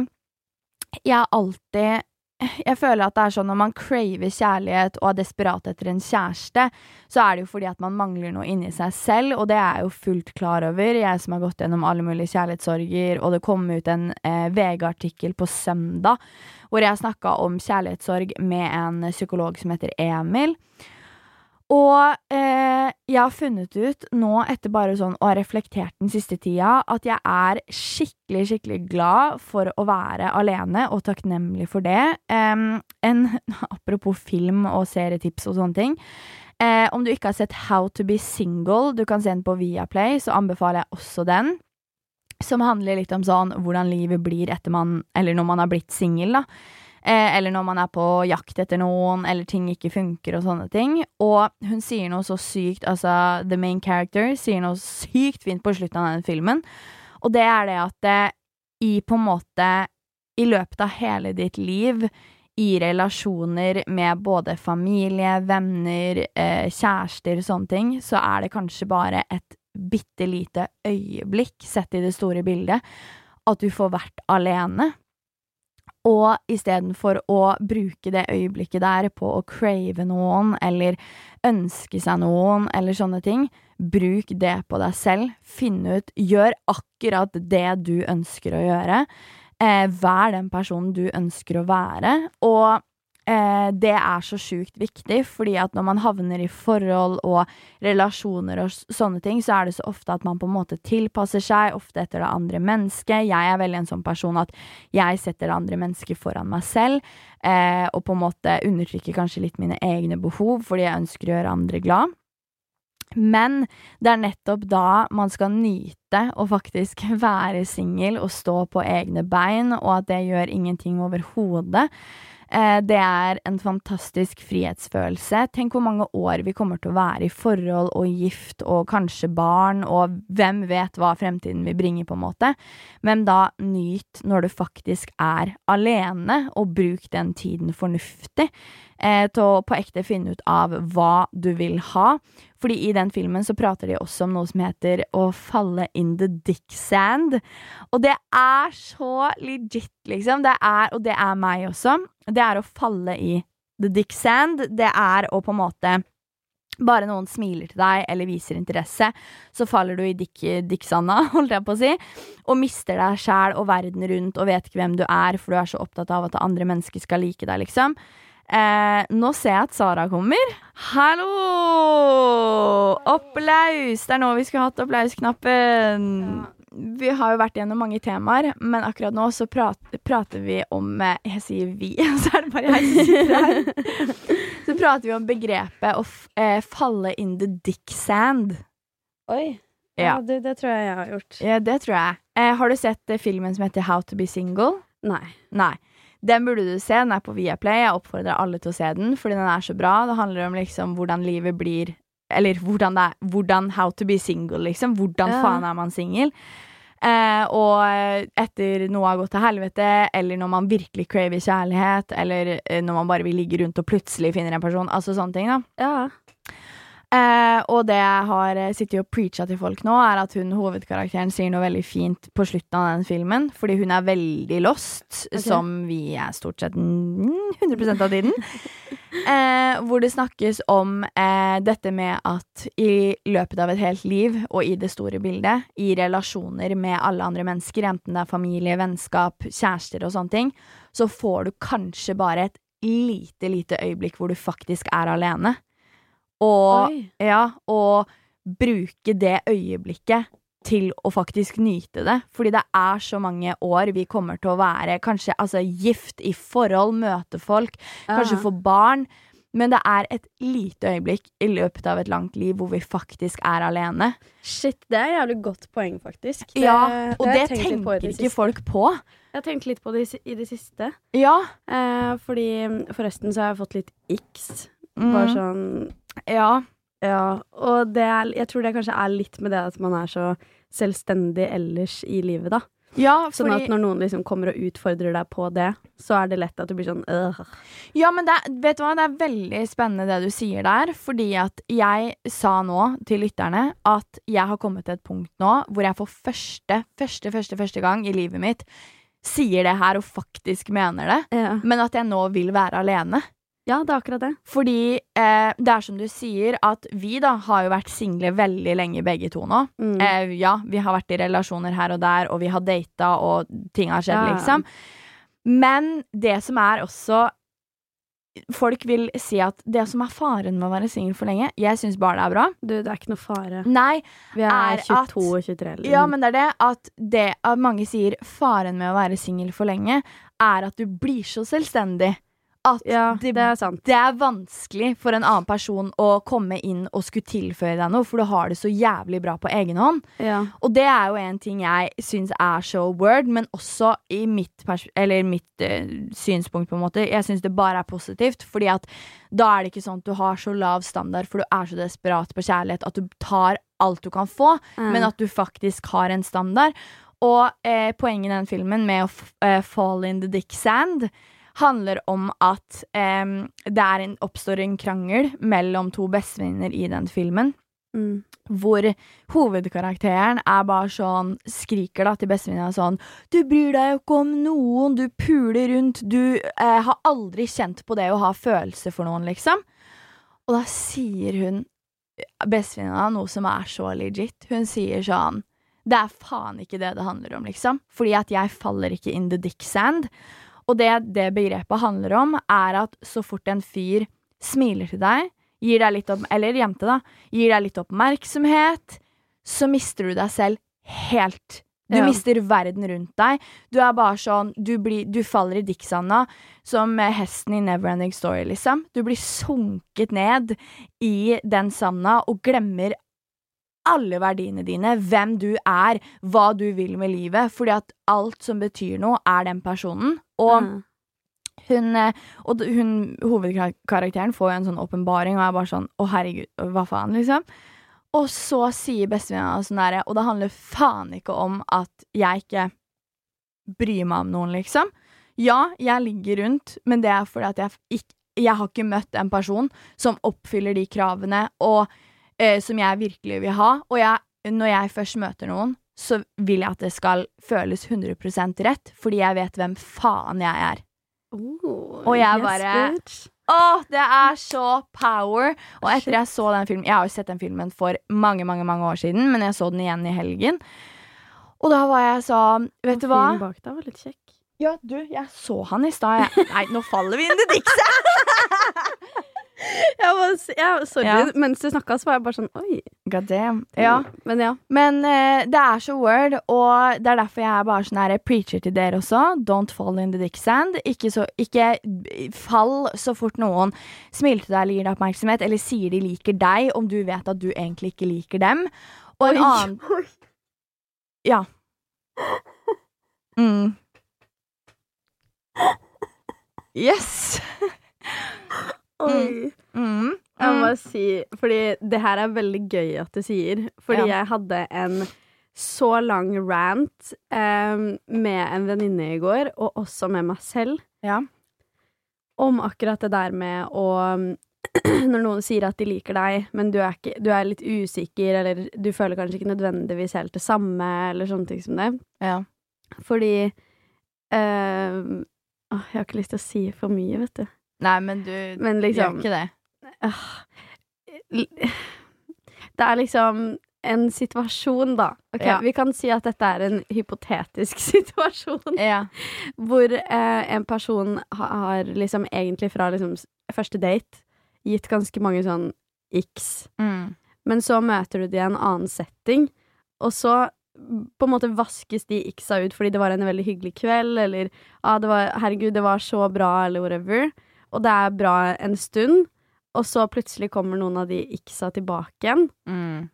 jeg har alltid jeg føler at det er sånn når man craver kjærlighet og er desperat etter en kjæreste, så er det jo fordi at man mangler noe inni seg selv, og det er jeg jo fullt klar over, jeg som har gått gjennom alle mulige kjærlighetssorger, og det kom ut en eh, VG-artikkel på søndag hvor jeg snakka om kjærlighetssorg med en psykolog som heter Emil. Og eh, jeg har funnet ut nå, etter bare sånn å ha reflektert den siste tida, at jeg er skikkelig, skikkelig glad for å være alene, og takknemlig for det. Um, en, apropos film og serietips og sånne ting. Eh, om du ikke har sett How to be single, du kan se den på Viaplay, så anbefaler jeg også den. Som handler litt om sånn hvordan livet blir etter man Eller når man har blitt singel, da. Eh, eller når man er på jakt etter noen, eller ting ikke funker og sånne ting. Og hun sier noe så sykt, altså the main character sier noe sykt fint på slutten av den filmen, og det er det at det, i på en måte i løpet av hele ditt liv, i relasjoner med både familie, venner, eh, kjærester, sånne ting, så er det kanskje bare et bitte lite øyeblikk, sett i det store bildet, at du får vært alene. Og istedenfor å bruke det øyeblikket der på å crave noen, eller ønske seg noen, eller sånne ting, bruk det på deg selv. Finn ut Gjør akkurat det du ønsker å gjøre. Eh, vær den personen du ønsker å være. Og Eh, det er så sjukt viktig, fordi at når man havner i forhold og relasjoner og sånne ting, så er det så ofte at man på en måte tilpasser seg, ofte etter det andre mennesket. Jeg er veldig en sånn person at jeg setter det andre mennesket foran meg selv, eh, og på en måte undertrykker kanskje litt mine egne behov fordi jeg ønsker å gjøre andre glad. Men det er nettopp da man skal nyte å faktisk være singel og stå på egne bein, og at det gjør ingenting overhodet. Eh, det er en fantastisk frihetsfølelse. Tenk hvor mange år vi kommer til å være i forhold og gift og kanskje barn, og hvem vet hva fremtiden vil bringe, på en måte. Men da nyt når du faktisk er alene, og bruk den tiden fornuftig eh, til å på ekte finne ut av hva du vil ha. Fordi i den filmen så prater de også om noe som heter å falle in the dick sand. Og det er så legit, liksom. Det er, og det er meg også. Det er å falle i the dick sand. Det er å på en måte bare noen smiler til deg eller viser interesse, så faller du i dick, dicksanda, holdt jeg på å si, og mister deg sjæl og verden rundt og vet ikke hvem du er, for du er så opptatt av at andre mennesker skal like deg, liksom. Eh, nå ser jeg at Sara kommer. Hallo! Applaus! Det er nå vi skulle hatt applausknappen. Vi har jo vært gjennom mange temaer, men akkurat nå så prater, prater vi om eh, Jeg sier vi, så er det bare jeg som sitter her. Så prater vi om begrepet å eh, falle in the dick sand. Oi. Ja. Ja, det, det tror jeg jeg har gjort. Ja, det tror jeg. Eh, har du sett eh, filmen som heter How to be single? Nei. Nei. Den burde du se. Den er på Viaplay. Jeg oppfordrer alle til å se den, fordi den er så bra. Det handler om liksom hvordan livet blir Eller hvordan det er Hvordan how to be single, liksom. Hvordan Ja. faen er man singel? Eh, og etter noe har gått til helvete, eller når man virkelig craver kjærlighet, eller eh, når man bare vil ligge rundt og plutselig finner en person. Altså sånne ting, da. Ja. Eh, og det jeg har eh, sittet og preacha til folk nå, er at hun hovedkarakteren sier noe veldig fint på slutten av den filmen. Fordi hun er veldig lost, okay. som vi er stort sett mm, 100% av tiden. Eh, hvor det snakkes om eh, dette med at i løpet av et helt liv, og i det store bildet, i relasjoner med alle andre mennesker, enten det er familie, vennskap, kjærester og sånne ting, så får du kanskje bare et lite, lite øyeblikk hvor du faktisk er alene. Og ja, og bruke det øyeblikket til å faktisk nyte det. Fordi det er så mange år vi kommer til å være kanskje altså, gift i forhold, møte folk, kanskje Ja. få barn. Men det er et lite øyeblikk i løpet av et langt liv hvor vi faktisk er alene. Shit, det er et jævlig godt poeng, faktisk. Det, ja, og det, det tenker ikke siste. folk på. Jeg har tenkt litt på det i, i det siste. Ja. Eh, fordi forresten så har jeg fått litt x. Mm. Bare sånn Ja. Ja, og det er, jeg tror det kanskje er litt med det at man er så selvstendig ellers i livet, da. ja, Sånn at når noen liksom kommer og utfordrer deg på det, så er det lett at du blir sånn øh. Ja, men det, vet du hva? det er veldig spennende det du sier der. Fordi at jeg sa nå til lytterne at jeg har kommet til et punkt nå hvor jeg for første, første, første, første gang i livet mitt sier det her og faktisk mener det. Ja. Men at jeg nå vil være alene. Ja, det er akkurat det. Fordi eh, det er som du sier, at vi da har jo vært single veldig lenge begge to nå. Mm. Eh, ja, vi har vært i relasjoner her og der, og vi har data, og ting har skjedd, Ja. liksom. Men det som er også Folk vil si at det som er faren med å være singel for lenge Jeg syns bare det er bra. Du, det er ikke noe fare. Nei, Vi er, er 22 og 23. Eller. ja, men det er det at, det at mange sier faren med å være singel for lenge, er at du blir så selvstendig. At ja, det, det er sant. det er vanskelig for en annen person å komme inn og skulle tilføye deg noe, for du har det så jævlig bra på egen hånd. Ja. Og det er jo en ting jeg syns er så word, men også i mitt, mitt uh, synspunkt, på en måte. Jeg syns det bare er positivt, fordi at da er det ikke sånn at du har så lav standard, for du er så desperat på kjærlighet at du tar alt du kan få, Mm. men at du faktisk har en standard. Og eh, poenget i den filmen med å eh, fall in the dick sand handler om at um, det en, oppstår en krangel mellom to bestevenninner i den filmen Mm. hvor hovedkarakteren er bare sånn Skriker da til bestevenninna sånn Du bryr deg jo ikke om noen, du puler rundt, du eh, har aldri kjent på det å ha følelser for noen, liksom. Og da sier hun, bestevenninna, noe som er så legit. Hun sier sånn Det er faen ikke det det handler om, liksom. Fordi at jeg faller ikke in the dick sand. Og det det begrepet handler om, er at så fort en fyr smiler til deg, gir deg litt opp, eller jente, da, gir deg litt oppmerksomhet, så mister du deg selv helt. Du Ja. mister verden rundt deg. Du er bare sånn Du, blir, du faller i dikksanda som hesten i Neverending Story, liksom. Du blir sunket ned i den sanda og glemmer alle verdiene dine, hvem du er, hva du vil med livet, fordi at alt som betyr noe, er den personen. Og mm. hun, eh, og hun, hovedkarakteren får jo en sånn åpenbaring, og er bare sånn Å, herregud, hva faen, liksom? Og så sier bestevenninna sånn derre Og det handler faen ikke om at jeg ikke bryr meg om noen, liksom. Ja, jeg ligger rundt, men det er fordi at jeg ikke Jeg har ikke møtt en person som oppfyller de kravene, og eh, som jeg virkelig vil ha. Og jeg, når jeg først møter noen, så vil jeg at det skal føles 100% rett, fordi jeg vet hvem faen jeg er. Oh, Og jeg yes, bare- bitch. Åh, det er så power! Og etter jeg så den filmen Jeg har jo sett den filmen for mange, mange, mange år siden, men jeg så den igjen i helgen. Og da var jeg sånn Vet du hva? Bak deg var litt kjekk. Ja, du, jeg så han i stad. Nei, nå faller vi inn i dikset! Jeg var, jeg, sorry, Ja. mens du snakka, så var jeg bare sånn oi. God damn. Ja. Men ja. Men uh, det er så word, og det er derfor jeg er bare sånn her preacher til dere også. Don't fall in the dick sand. Ikke, så, ikke fall så fort noen smiler til deg eller gir deg oppmerksomhet, eller sier de liker deg, om du vet at du egentlig ikke liker dem. Og en Oi. annen Ja. Mm. Yes. Oi. Mm. Jeg må Mm. si, fordi det her er veldig gøy at du sier. Fordi Ja. jeg hadde en så lang rant eh, med en venninne i går, og også med meg selv, Ja. om akkurat det der med å Når noen sier at de liker deg, men du er, ikke, du er litt usikker, eller du føler kanskje ikke nødvendigvis helt det samme, eller sånne ting som det. ja. Fordi eh, åh, Jeg har ikke lyst til å si for mye, vet du. Nei, men du Men gjør liksom ikke det. Ah, Det er liksom en situasjon, da. Okay, Ja. Vi kan si at dette er en hypotetisk situasjon. Ja. Hvor eh, en person har, har liksom egentlig fra liksom første date gitt ganske mange sånn x. Mm. Men så møter du det i en annen setting, og så på en måte vaskes de x-a ut fordi det var en veldig hyggelig kveld, eller ah, det var, 'herregud, det var så bra', eller whatever. Og det er bra en stund, og så plutselig kommer noen av de x-a tilbake igjen. Mm.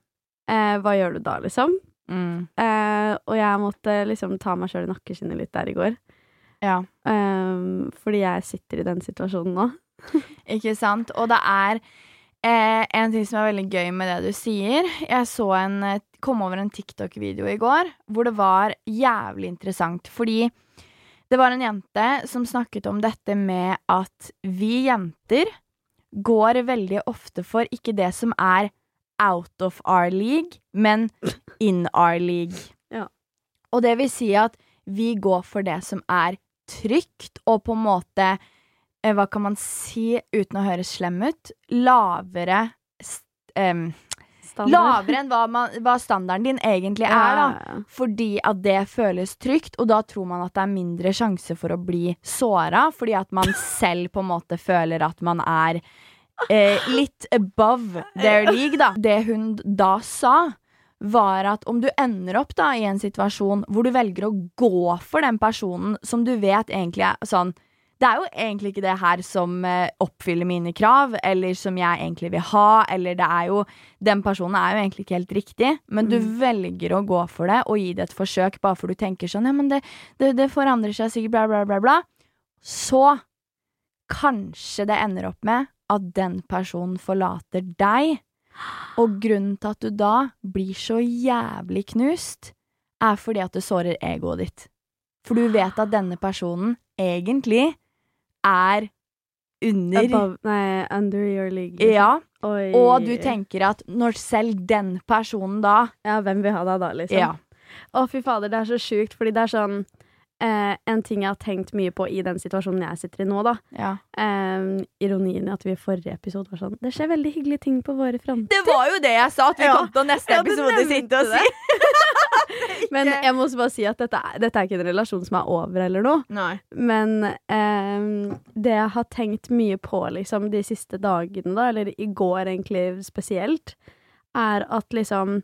Eh, hva gjør du da, liksom? Mm. Eh, og jeg måtte liksom ta meg sjøl i nakkeskinnet litt der i går. Ja. Eh, fordi jeg sitter i den situasjonen nå. Ikke sant? Og det er eh, en ting som er veldig gøy med det du sier. Jeg så en, eh, kom over en TikTok-video i går hvor det var jævlig interessant. Fordi det var en jente som snakket om dette med at vi jenter går veldig ofte for ikke det som er out of our league, men in our league. Ja. Og det vil si at vi går for det som er trygt, og på en måte eh, Hva kan man si uten å høres slem ut? Lavere em, Standard. Lavere enn hva, man, hva standarden din egentlig er, da. Fordi at det føles trygt, og da tror man at det er mindre sjanse for å bli såra, fordi at man selv på en måte føler at man er eh, litt above their league, da. Det hun da sa, var at om du ender opp da i en situasjon hvor du velger å gå for den personen som du vet egentlig er sånn det er jo egentlig ikke det her som eh, oppfyller mine krav, eller som jeg egentlig vil ha, eller det er jo Den personen er jo egentlig ikke helt riktig, men du Mm. velger å gå for det og gi det et forsøk bare for du tenker sånn Ja, men det, det, det forandrer seg sikkert, bla, bla, bla, bla. Så kanskje det ender opp med at den personen forlater deg, og grunnen til at du da blir så jævlig knust, er fordi at det sårer egoet ditt. For du vet at denne personen egentlig er under Above, nei, under your league. liksom. Ja, Oi. og du tenker at når selv den personen da Ja, hvem vil ha deg da, liksom? Ja. Å, fy fader, det er så sjukt, fordi det er sånn eh, En ting jeg har tenkt mye på i den situasjonen jeg sitter i nå, da. ja. Eh, ironien i at vi i forrige episode var sånn Det skjer veldig hyggelige ting på våre fronter. Det var jo det jeg sa, at vi Ja. kom til å neste episode sitte og si. Men jeg må også bare si at dette er, dette er ikke en relasjon som er over eller noe. Nei. Men eh, det jeg har tenkt mye på liksom de siste dagene, da, eller i går egentlig spesielt, er at liksom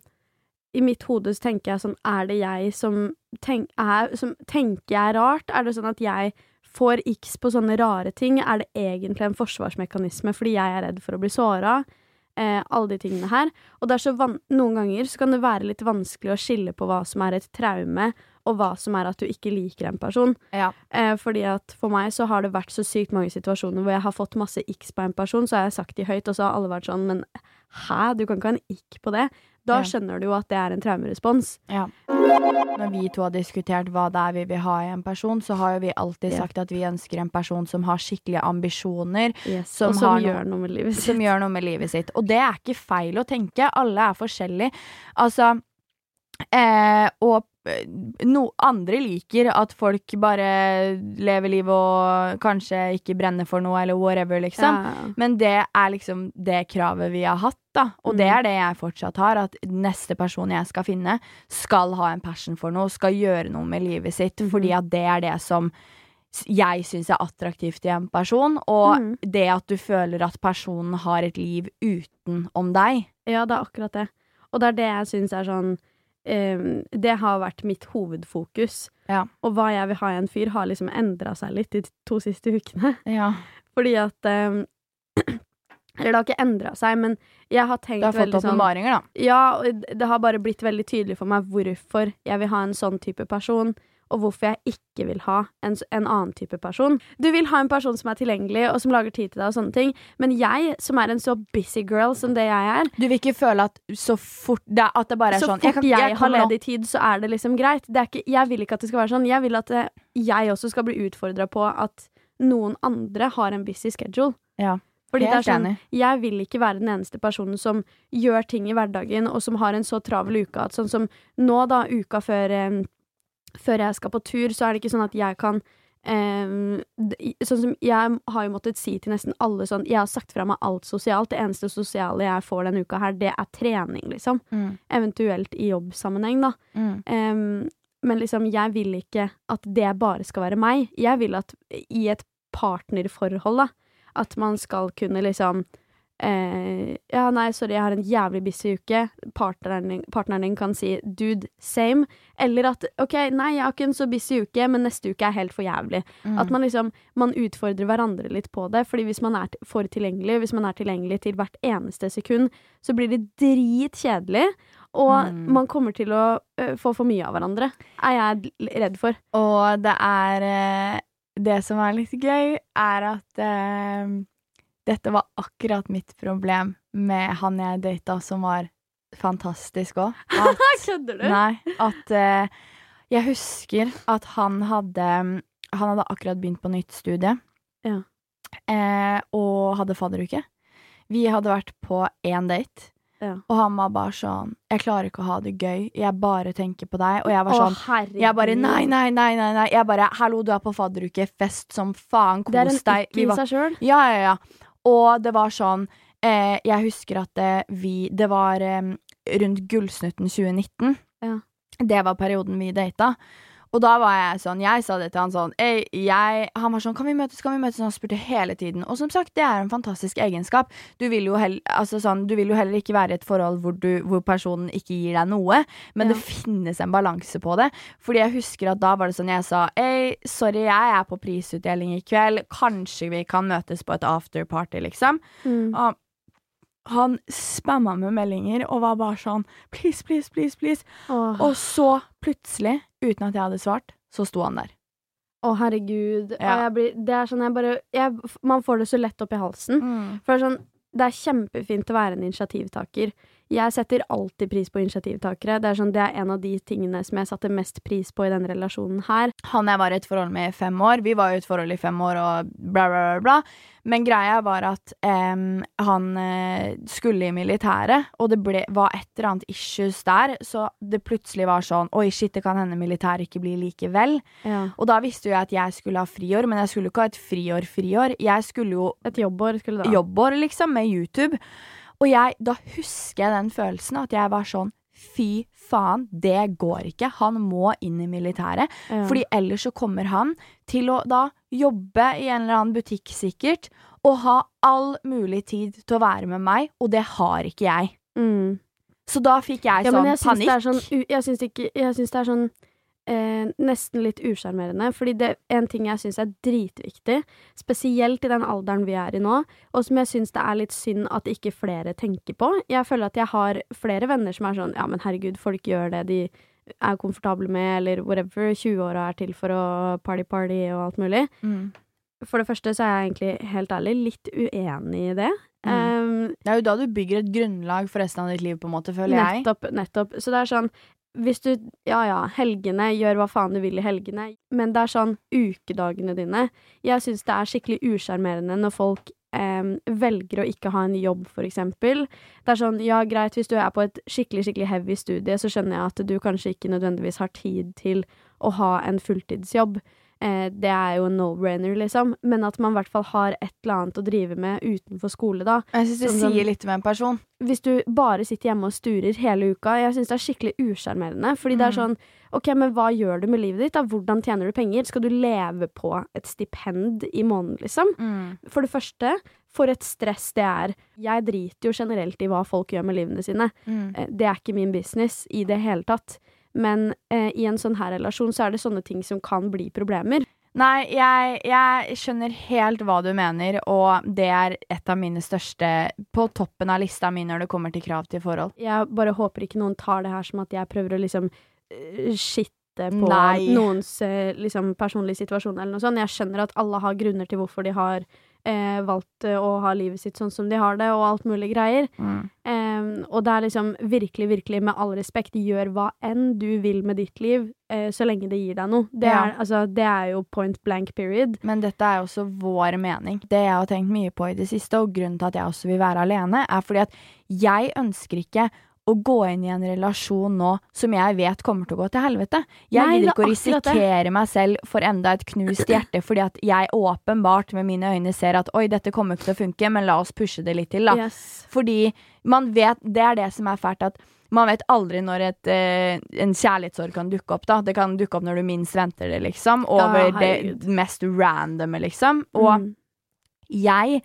I mitt hode så tenker jeg sånn Er det jeg som, tenk, er, som tenker jeg rart? Er det sånn at jeg får x på sånne rare ting? Er det egentlig en forsvarsmekanisme fordi jeg er redd for å bli såra? Eh, alle de tingene her. Og noen ganger så kan det være litt vanskelig å skille på hva som er et traume, og hva som er at du ikke liker en person. Ja. Eh, fordi at for meg så har det vært så sykt mange situasjoner hvor jeg har fått masse x på en person, så har jeg sagt de høyt, og så har alle vært sånn Men hæ, du kan ikke ha en ikk på det? Da skjønner du jo at det er en traumerespons. Ja. Når vi to har diskutert hva det er vi vil ha i en person, så har jo vi alltid sagt at vi ønsker en person som har skikkelige ambisjoner, Som Som og som har noe- gjør noe med livet sitt. som gjør noe med livet sitt. Og det er ikke feil å tenke. Alle er forskjellige. Altså eh, Og no, andre liker at folk bare lever livet og kanskje ikke brenner for noe, eller whatever, liksom. Ja. Men det er liksom det kravet vi har hatt, da. Og det Mm. er det jeg fortsatt har. At neste person jeg skal finne, skal ha en passion for noe, skal gjøre noe med livet sitt. mm. Fordi at det er det som jeg syns er attraktivt i en person. Og mm. det at du føler at personen har et liv utenom deg. Ja, det er akkurat det. Og det er det jeg syns er sånn Det har vært mitt hovedfokus. Ja. Og hva jeg vil ha i en fyr, har liksom endra seg litt de to siste ukene. Ja. Fordi at eh, Eller det har ikke endra seg, men jeg har tenkt Du har fått veldig sånn åpenbaringer, da. Ja, og det har bare blitt veldig tydelig for meg hvorfor jeg vil ha en sånn type person, og hvorfor jeg ikke vil ha en, en annen type person. Du vil ha en person som er tilgjengelig, og som lager tid til deg, og sånne ting, men jeg, som er en så busy girl som det jeg er, Du vil ikke føle at så fort det, At det bare er så sånn fort jeg, jeg, har ledig tid, så er det liksom greit. Det er ikke, jeg vil ikke at det skal være sånn. Jeg vil at det, jeg også skal bli utfordra på at noen andre har en busy schedule. Ja. Fordi det er sånn. Jeg vil ikke være den eneste personen som gjør ting i hverdagen, og som har en så travel uke at sånn som nå, da, uka før, eh, før jeg skal på tur, så er det ikke sånn at jeg kan eh, sånn som Jeg har jo måttet si til nesten alle sånn Jeg har sagt fra meg alt sosialt. Det eneste sosiale jeg får denne uka her, det er trening, liksom. Mm. Eventuelt i jobbsammenheng, da. Mm. Em, men liksom, jeg vil ikke at det bare skal være meg. Jeg vil at i et partnerforhold, da, at man skal kunne liksom eh, Ja, nei, sorry, jeg har en jævlig busy uke. Partneren, partneren din kan si 'dude, same'. Eller at 'ok, nei, jeg har ikke en så busy uke, men neste uke er helt for jævlig'. Mm. At man liksom Man utfordrer hverandre litt på det. Fordi hvis man er for tilgjengelig, hvis man er tilgjengelig til hvert eneste sekund, så blir det dritkjedelig. Og Mm. man kommer til å ø, få for mye av hverandre, er jeg redd for. Og det er eh, Det som er litt gøy, er at eh, dette var akkurat mitt problem med han jeg data, som var fantastisk òg. Kødder Nei, at eh, Jeg husker at han hadde Han hadde akkurat begynt på nytt studie. Ja. Eh, og hadde fadderuke. Vi hadde vært på én date, Ja. og han var bare sånn 'Jeg klarer ikke å ha det gøy. Jeg bare tenker på deg.' Og jeg var sånn herregud. jeg bare nei, nei, nei, nei, nei. Jeg bare 'hallo, du er på fadderuke, fest som faen, Kos deg.' Det er en ikke i seg sjøl. Ja, ja, ja. Og det var sånn eh, Jeg husker at det, vi Det var eh, rundt Gullsnutten 2019. Ja. Det var perioden vi data. Og da var jeg sånn Jeg sa det til han sånn «Ei, jeg, Han var sånn Kan vi møtes? Kan vi møtes? Han spurte hele tiden. Og som sagt, det er en fantastisk egenskap. Du vil jo, hell, altså sånn, du vil jo heller ikke være i et forhold hvor, du, hvor personen ikke gir deg noe, men Ja. det finnes en balanse på det. Fordi jeg husker at da var det sånn jeg sa Ei, sorry, jeg er på prisutdeling i kveld. Kanskje vi kan møtes på et afterparty, liksom. Mm. Og han spamma med meldinger og var bare sånn please, please, please, please. Åh. Og så plutselig, uten at jeg hadde svart, så sto han der. Å, herregud. Ja. Blir, det er sånn jeg bare jeg, Man får det så lett opp i halsen. For det er sånn Det er kjempefint å være en initiativtaker. Jeg setter alltid pris på initiativtakere. Det er, sånn, det er en av de tingene som jeg satte mest pris på i denne relasjonen her. Han jeg var i et forhold med i fem år. Vi var jo i et forhold i fem år og bla, bla, bla. bla. Men greia var at um, han eh, skulle i militæret, og det ble, var et eller annet issues der, så det plutselig var sånn Oi, shit, det kan hende militæret ikke blir likevel. Ja. Og da visste jo jeg at jeg skulle ha friår, men jeg skulle ikke ha et friår-friår. Jeg skulle jo Et jobbår skulle du ha. jobbår, liksom, med YouTube. Og jeg, da husker jeg den følelsen at jeg var sånn Fy faen, det går ikke. Han må inn i militæret. Ja. Fordi ellers så kommer han til å da jobbe i en eller annen butikk sikkert, og ha all mulig tid til å være med meg, og det har ikke jeg. mm. Så da fikk jeg Ja, sånn men jeg syns panikk. det sånn, jeg syns det, det er sånn eh, nesten litt usjarmerende. Fordi det en ting jeg syns er dritviktig, spesielt i den alderen vi er i nå, og som jeg syns det er litt synd at ikke flere tenker på. Jeg føler at jeg har flere venner som er sånn ja, men herregud, folk gjør det de er komfortable med, eller whatever. 20-åra er til for å party-party og alt mulig. Mm. For det første så er jeg egentlig helt ærlig litt uenig i det. Mm. Um, Det er jo da du bygger et grunnlag for resten av ditt liv, på en måte, føler jeg. Nettopp, nettopp. Så det er sånn Hvis du Ja ja, helgene, gjør hva faen du vil i helgene, men det er sånn ukedagene dine Jeg syns det er skikkelig usjarmerende når folk eh, velger å ikke ha en jobb, for eksempel. Det er sånn, ja, greit, hvis du er på et skikkelig, skikkelig heavy studie, så skjønner jeg at du kanskje ikke nødvendigvis har tid til å ha en fulltidsjobb. Eh, det er jo en no-brainer, liksom. Men at man i hvert fall har et eller annet å drive med utenfor skole, da. Jeg syns det Sånn sier litt om en person. Hvis du bare sitter hjemme og sturer hele uka, jeg syns det er skikkelig usjarmerende. Fordi det er Mm. sånn, ok, men hva gjør du med livet ditt? da? Hvordan tjener du penger? Skal du leve på et stipend i måneden, liksom? Mm. For det første, for et stress det er. Jeg driter jo generelt i hva folk gjør med livene sine. Mm. Eh, Det er ikke min business i det hele tatt. Men eh, i en sånn her relasjon så er det sånne ting som kan bli problemer. Nei, jeg, jeg skjønner helt hva du mener, og det er et av mine største På toppen av lista mi når det kommer til krav til forhold. Jeg bare håper ikke noen tar det her som at jeg prøver å liksom eh, skitte på Nei. noens eh, liksom personlige situasjon eller noe sånt. Jeg skjønner at alle har grunner til hvorfor de har eh, valgt eh, å ha livet sitt sånn som de har det, og alt mulig greier. Eh, og det er liksom virkelig, virkelig, med all respekt, gjør hva enn du vil med ditt liv, eh, så lenge det gir deg noe. Det, Ja. er, altså, det er jo point blank period. Men dette er jo også vår mening. Det jeg har tenkt mye på i det siste, og grunnen til at jeg også vil være alene, er fordi at jeg ønsker ikke å gå inn i en relasjon nå som jeg vet kommer til å gå til helvete. Jeg gidder er ikke å risikere meg selv for enda et knust hjerte, fordi at jeg åpenbart med mine øyne ser at oi, dette kommer ikke til å funke, men la oss pushe det litt til, da. Yes. Fordi man vet, det er det som er fælt, at man vet aldri når et, eh, en kjærlighetssorg kan dukke opp. da Det kan dukke opp når du minst venter det, liksom. Over ah, det mest randome, liksom. Og Mm. jeg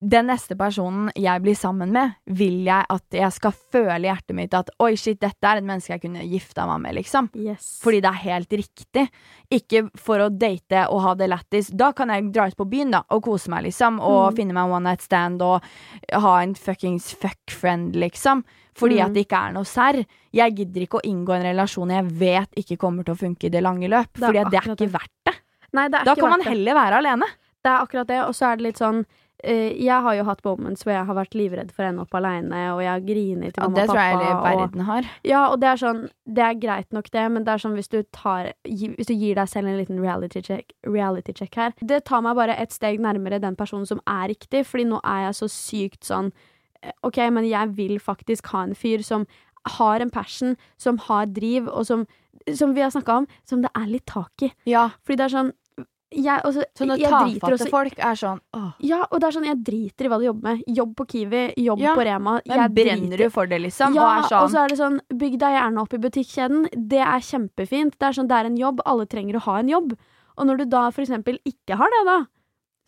den neste personen jeg blir sammen med, vil jeg at jeg skal føle i hjertet mitt at oi, shit, dette er et menneske jeg kunne gifta meg med, liksom. Yes. Fordi det er helt riktig. Ikke for å date og ha det lættis. Da kan jeg dra ut på byen da og kose meg, liksom. Og Mm. finne meg en one night stand og ha en fuckings fuck-friend, liksom. Fordi Mm. at det ikke er noe serr. Jeg gidder ikke å inngå en relasjon jeg vet ikke kommer til å funke i det lange løp. Det fordi det er ikke verdt det. Nei, det er Da kan man heller være alene. Det er akkurat det, og så er det litt sånn Jeg har jo hatt moments hvor jeg har vært livredd for å ende opp aleine, og jeg har grinet til mamma det og tror jeg pappa. hele og, verden har. ja, og det er sånn Det er greit nok, det, men det er sånn hvis du tar Hvis du gir deg selv en liten reality check, reality check her Det tar meg bare et steg nærmere den personen som er riktig, fordi nå er jeg så sykt sånn eh, OK, men jeg vil faktisk ha en fyr som har en passion, som har driv, og som Som vi har snakka om, som det er litt tak i. Ja, Fordi det er sånn jeg, også, Sånne tafatte folk er sånn åh. Ja, og det er sånn, jeg driter i hva du jobber med. Jobb på Kiwi, jobb Ja, på Rema. Men jeg brenner driter- du for det, liksom? Ja, og sånn og så er det sånn, bygg deg gjerne opp i butikkjeden. Det er kjempefint. Det er sånn, det er en jobb. Alle trenger å ha en jobb. Og når du da for eksempel ikke har det, da,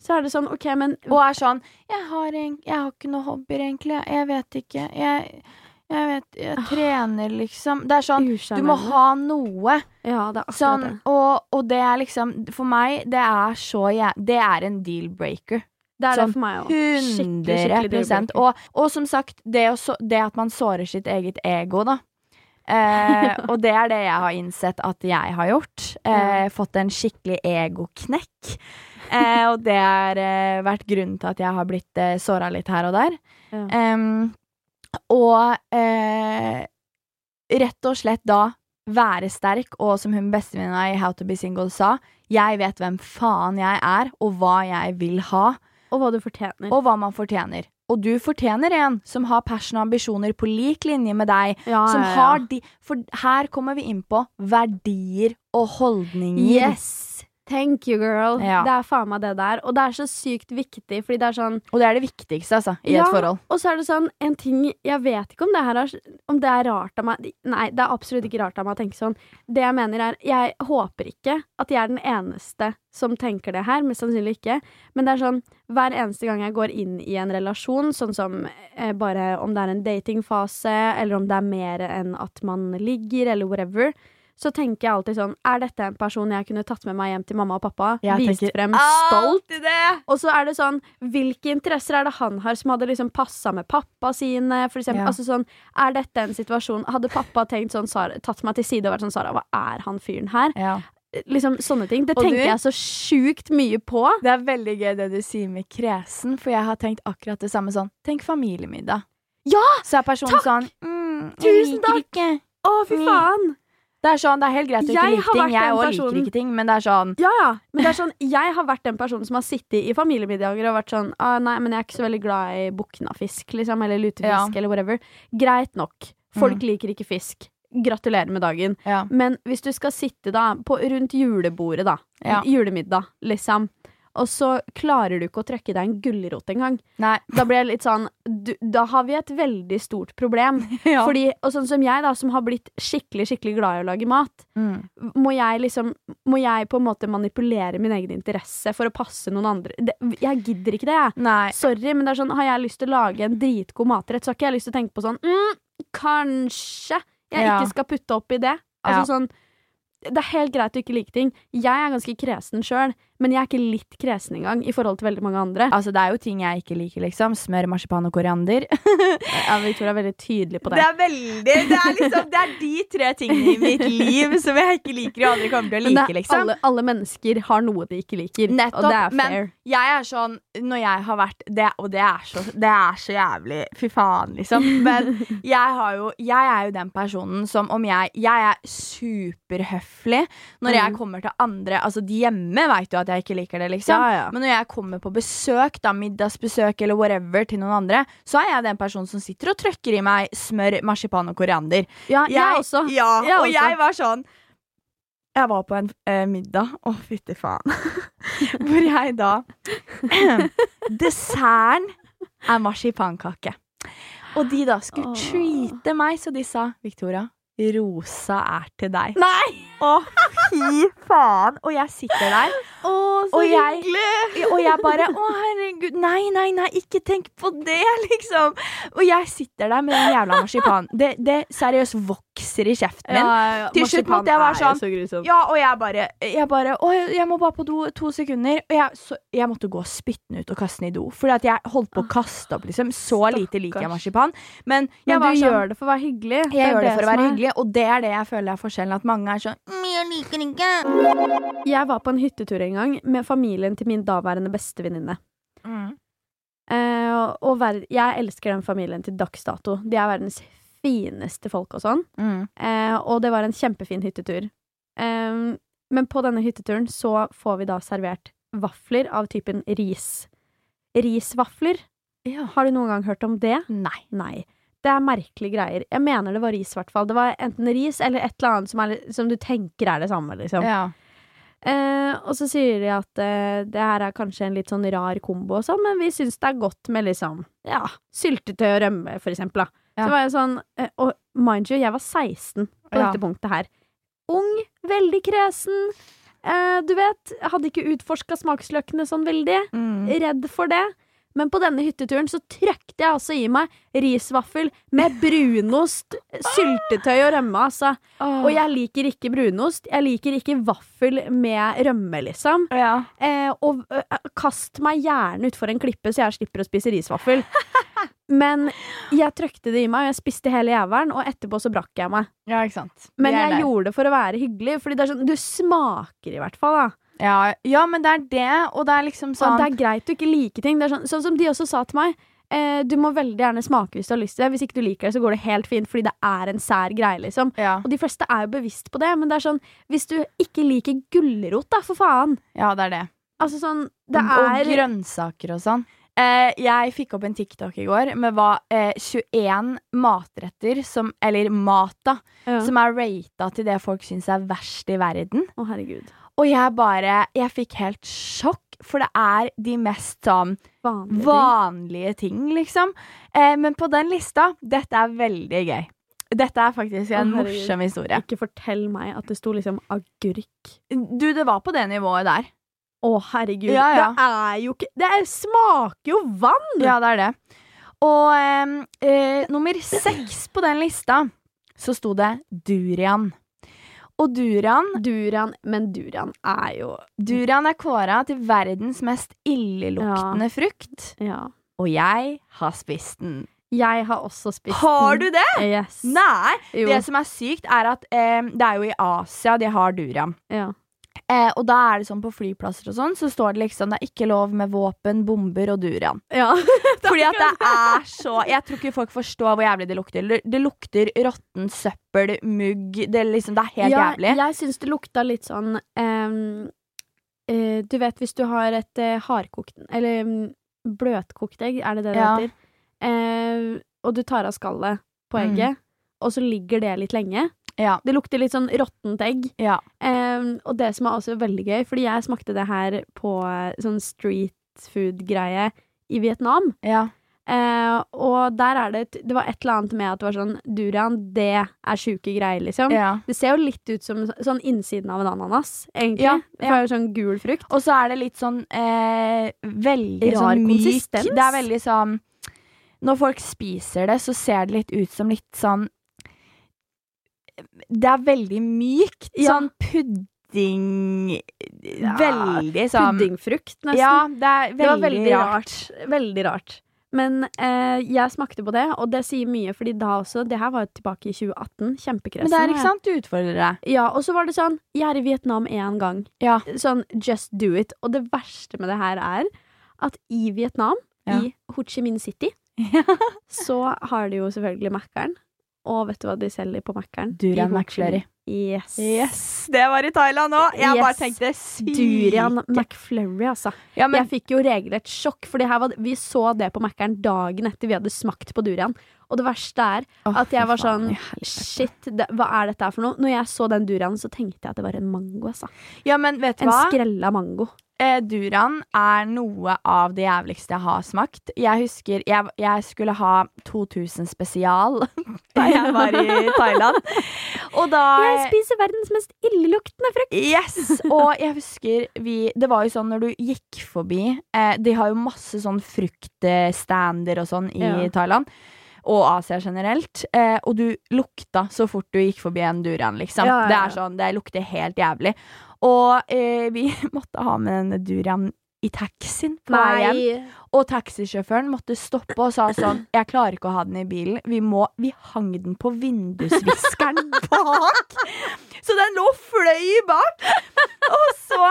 så er det sånn, OK, men Og er sånn jeg har, en, 'Jeg har ikke noe hobbyer, egentlig. Jeg vet ikke. Jeg, jeg vet Jeg trener, liksom. Det er sånn Du må ha noe. Ja, det er akkurat Sånn, det. og, og det er liksom For meg, det er så jæ- Det er en deal-breaker. Det er sånn det for meg òg. Skikkelig, 100 skikkelig deal-breaker. og, og som sagt, det, så, det at man sårer sitt eget ego, da. Eh, og det er det jeg har innsett at jeg har gjort. Eh, fått en skikkelig egoknekk. Eh, og det har eh, vært grunnen til at jeg har blitt eh, såra litt her og der. Ja. Em, og eh, rett og slett da være sterk, og som hun bestevenninna i How to be single sa, jeg vet hvem faen jeg er, og hva jeg vil ha, Og hva du fortjener. og hva man fortjener. Og du fortjener en som har passion og ambisjoner på lik linje med deg. ja, Som ja, ja. har de For her kommer vi inn på verdier og holdninger. Yes! Thank you, girl. Ja. Det er faen meg det der. Og det er så sykt viktig, fordi det er sånn Og det er det viktigste, altså, i Ja. et forhold. Og så er det sånn, en ting Jeg vet ikke om det her er Om det er rart av meg Nei, det er absolutt ikke rart av meg å tenke sånn. Det jeg mener er Jeg håper ikke at jeg er den eneste som tenker det her. Mest sannsynlig ikke. Men det er sånn hver eneste gang jeg går inn i en relasjon, sånn som eh, bare om det er en datingfase, eller om det er mer enn at man ligger, eller whatever, så tenker jeg alltid sånn Er dette en person jeg kunne tatt med meg hjem til mamma og pappa? Jeg Vist tenker frem stolt? Og så er det sånn, hvilke interesser er det han har som hadde liksom passa med pappa sine, for eksempel? Ja. Altså sånn, er dette en situasjon Hadde pappa tenkt sånn, Sara, tatt meg til side og vært sånn, Sara, hva er han fyren her? Ja. Liksom sånne ting. Det Og tenker du? jeg så sjukt mye på. Det er veldig gøy det du sier med kresen, for jeg har tenkt akkurat det samme sånn. Tenk familiemiddag. Ja! Så er personen Takk! sånn mm, Tusen takk! ikke. Å, fy Mm. faen! Det er sånn, det er helt greit å ikke like ting. Jeg òg personen- liker ikke ting, men det er sånn Ja, ja. Men det er sånn, jeg har vært den personen som har sittet i familiemiddager og vært sånn ah, Nei, men jeg er ikke så veldig glad i buknafisk, liksom, eller lutefisk, Ja. eller whatever. Greit nok. Folk Mm. liker ikke fisk. Gratulerer med dagen. Ja. Men hvis du skal sitte da på, rundt julebordet, da, Ja. julemiddag, liksom, og så klarer du ikke å trekke deg en gulrot engang, da blir jeg litt sånn du, Da har vi et veldig stort problem. Ja. Fordi, og sånn som jeg, da, som har blitt skikkelig, skikkelig glad i å lage mat, Mm. må jeg liksom Må jeg på en måte manipulere min egen interesse for å passe noen andre det, Jeg gidder ikke det, jeg. Nei. Sorry, men det er sånn, har jeg lyst til å lage en dritgod matrett, så har ikke jeg lyst til å tenke på sånn mm, Kanskje jeg Ja. ikke skal putte opp i det. Altså sånn det er helt greit å ikke like ting. Jeg er ganske kresen sjøl, men jeg er ikke litt kresen engang i forhold til veldig mange andre. Altså, det er jo ting jeg ikke liker, liksom. Smør, marsipan og koriander. Ja, Victoria er veldig tydelig på det. Det er veldig Det er liksom Det er de tre tingene i mitt liv som jeg ikke liker og andre kommer til å like, er, liksom. alle, alle mennesker har noe de ikke liker, Nettopp, og det er men jeg er sånn Når jeg har vært det, Og det er så, det er så jævlig Fy faen, liksom. Men jeg, har jo, jeg er jo den personen som om jeg Jeg er superhøflig når jeg Mm. kommer til andre Altså, de hjemme vet jo at jeg ikke liker det, liksom. Ja, ja. Men når jeg kommer på besøk, da middagsbesøk eller whatever til noen andre, så er jeg den personen som sitter og trøkker i meg smør, marsipan og koriander. Ja, jeg, også. Ja, Jeg og også. jeg var sånn Jeg var på en eh, middag, å fytti faen, hvor jeg da Desserten er marsipankake. Og de da skulle Åh. treate meg, så de sa Victoria, rosa er til deg. Nei! Å, fy faen! Og jeg sitter der, Å, så Og jeg- hyggelig! og jeg bare Å, herregud, nei, nei, nei, ikke tenk på det, liksom. Og jeg sitter der med den jævla marsipan. Det, det seriøst vokser i kjeften min. ja, Til slutt måtte jeg være sånn, så. Ja, og jeg bare, jeg bare Å, jeg- må bare på do to sekunder. Og jeg, så, jeg måtte gå og spytte den ut og kaste den i do. Fordi at jeg holdt på å kaste opp, liksom. Så lite liker jeg marsipan. Men jeg Men du sånn gjør det for å være hyggelig. jeg gjør det for å være er- hyggelig, og det er det jeg føler er forskjellen. At mange er sånn mm, Jeg liker den ikke. Jeg var på en hyttetur en gang med familien til min daværende bestevenninne. Eh, og ver jeg elsker den familien til dags dato. De er verdens fineste folk og sånn. Mm. Eh, og det var en kjempefin hyttetur. Eh, men på denne hytteturen så får vi da servert vafler av typen ris. Risvafler. Ja. Har du noen gang hørt om det? Nei. Nei. Det er merkelige greier. Jeg mener det var ris, i hvert fall. Det var enten ris eller et eller annet som, er, som du tenker er det samme, liksom. Ja. Eh, og så sier de at eh, det her er kanskje en litt sånn rar kombo og sånn, men vi syns det er godt med liksom, ja, syltetøy og rømme, for eksempel, da. Ja. Så var jeg sånn, eh, og mind you, jeg var 16 på Ja. dette punktet her. Ung, veldig kresen. Eh, du vet, hadde ikke utforska smaksløkene sånn veldig. Mm. Redd for det. Men på denne hytteturen så trøkte jeg altså i meg risvaffel med brunost, syltetøy og rømme, altså. Og jeg liker ikke brunost. Jeg liker ikke vaffel med rømme, liksom. ja. Eh, og eh, kast meg gjerne utfor en klippe, så jeg slipper å spise risvaffel. Men jeg trøkte det i meg, og jeg spiste hele jævelen, og etterpå så brakk jeg meg. ja, ikke sant. Men Vi jeg der. gjorde det for å være hyggelig, Fordi det er sånn, du smaker i hvert fall, da. ja, ja, men det er det, og det er liksom sånn og det er greit å ikke like ting. Det er sånn, sånn som de også sa til meg. Eh, du må veldig gjerne smake hvis du har lyst til det. Hvis ikke du liker det, så går det helt fint, fordi det er en sær greie, liksom. ja. Og de fleste er jo bevisst på det, men det er sånn Hvis du ikke liker gulrot, da, for faen. ja, det er det. Altså sånn Det Og er grønnsaker og sånn. Eh, jeg fikk opp en TikTok i går med hva, eh, 21 matretter som Eller mat, da. Ja. Som er rata til det folk syns er verst i verden. Å, herregud. Og jeg bare Jeg fikk helt sjokk, for det er de mest sånn Vanlige ting. vanlige ting, liksom. Eh, men på den lista Dette er veldig gøy. Dette er faktisk en morsom historie. Ikke fortell meg at det sto liksom agurk. Du, det var på det nivået der. Å, herregud. Ja, ja. Det er jo ikke Det er, smaker jo vann! Ja, det er det. Og eh, nummer seks på den lista så sto det durian. Og durian Durian, men durian er jo Durian er kåra til verdens mest illeluktende frukt. Ja. Og jeg har spist den. Jeg har også spist den. Har du det? Yes. Nei! Jo. Det som er sykt, er at eh, det er jo i Asia de har durian. Ja. Eh, og da er det sånn på flyplasser og sånn, så står det liksom det er ikke lov med våpen, bomber og durian. Ja. Fordi at det er så Jeg tror ikke folk forstår hvor jævlig det lukter. Det- Det lukter råtten søppel, mugg Det, liksom, det er helt ja, jævlig. Jeg syns det lukta litt sånn um, uh, Du vet hvis du har et uh, hardkokt Eller um, bløtkokt egg, er det det det Ja. heter? Uh, og du tar av skallet på Mm. egget, og så ligger det litt lenge. Ja. Det lukter litt sånn råttent egg. ja. Um, og det som er også veldig gøy, fordi jeg smakte det her på eh, sånn street food-greie i Vietnam. ja. Uh, og der er det Det var et eller annet med at det var sånn Durian, det er sjuke greier, liksom. ja. Det ser jo litt ut som sånn innsiden av en ananas, egentlig. Ja, Det er jo sånn gul frukt. Og så er det litt sånn eh, veldig Rar sånn myk konsistens. Det er veldig sånn Når folk spiser det, så ser det litt ut som litt sånn Det er veldig mykt. Ja. Sånn pudding Ja, Veldig sånn Puddingfrukt, nesten. Ja, det er veldig, det var veldig rart. rart. Veldig rart. Men eh, jeg smakte på det, og det sier mye, fordi da også Det her var jo tilbake i 2018. Kjempekresen. Men det er ikke sant, du utfordrer deg. Ja, og så var det sånn Jeg er i Vietnam én gang. Ja. Sånn just do it. Og det verste med det her er at i Vietnam, Ja. i Ho Chi Minh City, så har de jo selvfølgelig Mækkern. Og vet du hva de selger på Mækkern? Durian McFlurry. Yes. Yes, det var i Thailand òg! Jeg bare tenkte sykt. Durian McFlurry, altså. Ja, men, jeg fikk jo regelrett sjokk, for vi så det på Mækkern dagen etter vi hadde smakt på durian. Og det verste er at jeg var sånn. Shit, det, hva er dette her for noe? Når jeg så den durianen, så tenkte jeg at det var en mango. Altså. Ja, men vet du En hva? skrella mango. Eh, Durian er noe av det jævligste jeg har smakt. Jeg husker jeg, jeg skulle ha 2000 spesial da jeg var i Thailand. Og da Jeg spiser verdens mest illeluktende frukt! Yes! Og jeg husker vi Det var jo sånn når du gikk forbi eh, De har jo masse sånn fruktstander og sånn i Ja. Thailand. Og Asia generelt. Eh, og du lukta så fort du gikk forbi en durian, liksom. Ja, ja, Det er sånn, det lukter helt jævlig. Og eh, vi måtte ha med denne durian i taxien på vei hjem. Og taxisjåføren måtte stoppe og sa sånn Jeg klarer ikke å ha den i bilen. Vi må Vi hang den på vindusviskeren bak! Så den lå og fløy bak! Og så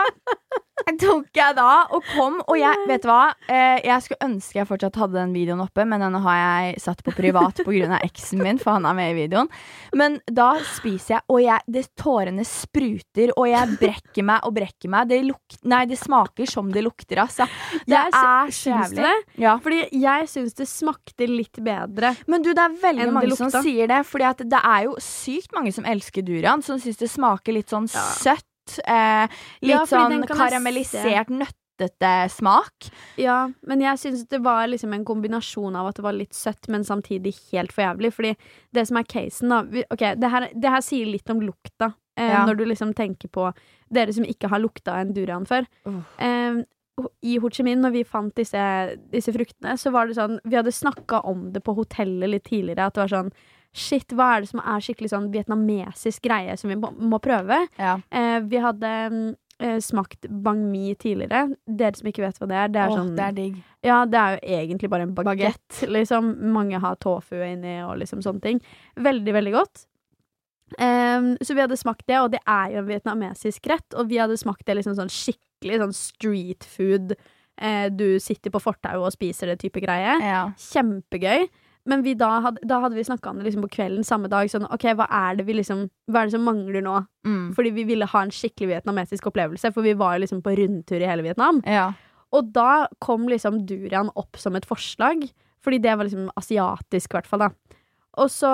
tok jeg da og kom, og jeg Vet du hva? Eh, jeg skulle ønske jeg fortsatt hadde den videoen oppe, men den har jeg satt på privat pga. eksen min, for han er med i videoen. Men da spiser jeg, og jeg, det, tårene spruter, og jeg brekker meg og brekker meg. Det, luk, nei, det smaker som det lukter, altså. Det Jeg er så syns det? Ja. Fordi jeg syns det smakte litt bedre. Men du, det er veldig mange som sier det, Fordi at det er jo sykt mange som elsker durian, som syns det smaker litt sånn Ja. søtt. Eh, litt Ja, sånn karamellisert, nøttete smak. Ja, men jeg syns det var liksom en kombinasjon av at det var litt søtt, men samtidig helt for jævlig. Fordi det som er casen, da Ok, det her, det her sier litt om lukta. Eh, Ja. Når du liksom tenker på dere som ikke har lukta en durian før. Uh. Eh, I Ho Chi Minh, når vi fant disse, disse fruktene, så var det sånn Vi hadde snakka om det på hotellet litt tidligere, at det var sånn Shit, hva er det som er skikkelig sånn vietnamesisk greie som vi må, må prøve? Ja. Eh, vi hadde eh, smakt bang mi tidligere. Dere som ikke vet hva det er, det er Åh, sånn det er digg. ja, det er jo egentlig bare en bagett, liksom. Mange har tofu inni og liksom sånne ting. Veldig, veldig godt. Um, så vi hadde smakt det, og det er jo en vietnamesisk rett, og vi hadde smakt det liksom sånn skikkelig sånn street food. Eh, du sitter på fortauet og spiser det type greie. Ja. Kjempegøy. Men vi da, hadde, da hadde vi snakka om det liksom på kvelden samme dag. Sånn, ok, hva er det vi liksom Hva er det som mangler nå? Mm. Fordi vi ville ha en skikkelig vietnamesisk opplevelse, for vi var jo liksom på rundtur i hele Vietnam. ja. Og da kom liksom durian opp som et forslag, fordi det var liksom asiatisk, i hvert fall, da. Og så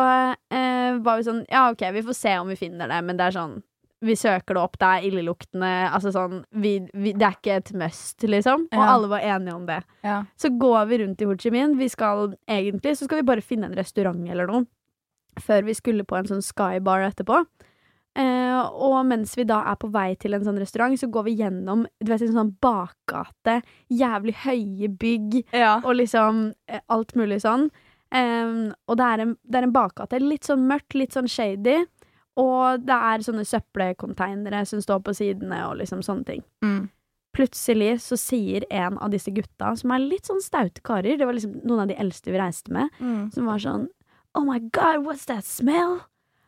eh, var vi sånn Ja, OK, vi får se om vi finner det, men det er sånn Vi søker det opp, det er illeluktende Altså sånn vi, vi, Det er ikke et must, liksom. Og Ja. alle var enige om det. ja. Så går vi rundt i Ho Chi Minh. Vi skal egentlig Så skal vi bare finne en restaurant eller noe. Før vi skulle på en sånn skybar etterpå. Eh, og mens vi da er på vei til en sånn restaurant, så går vi gjennom du vet, en sånn bakgate. Jævlig høye bygg ja. og liksom eh, alt mulig sånn. Eh, og det er, en, det er en bakgate. Litt sånn mørkt, litt sånn shady. Og det er sånne søppelkonteinere som står på sidene, og liksom sånne ting. Mm. Plutselig så sier en av disse gutta, som er litt sånn staute karer, det var liksom noen av de eldste vi reiste med, Mm. som var sånn Oh my god, what's that smell?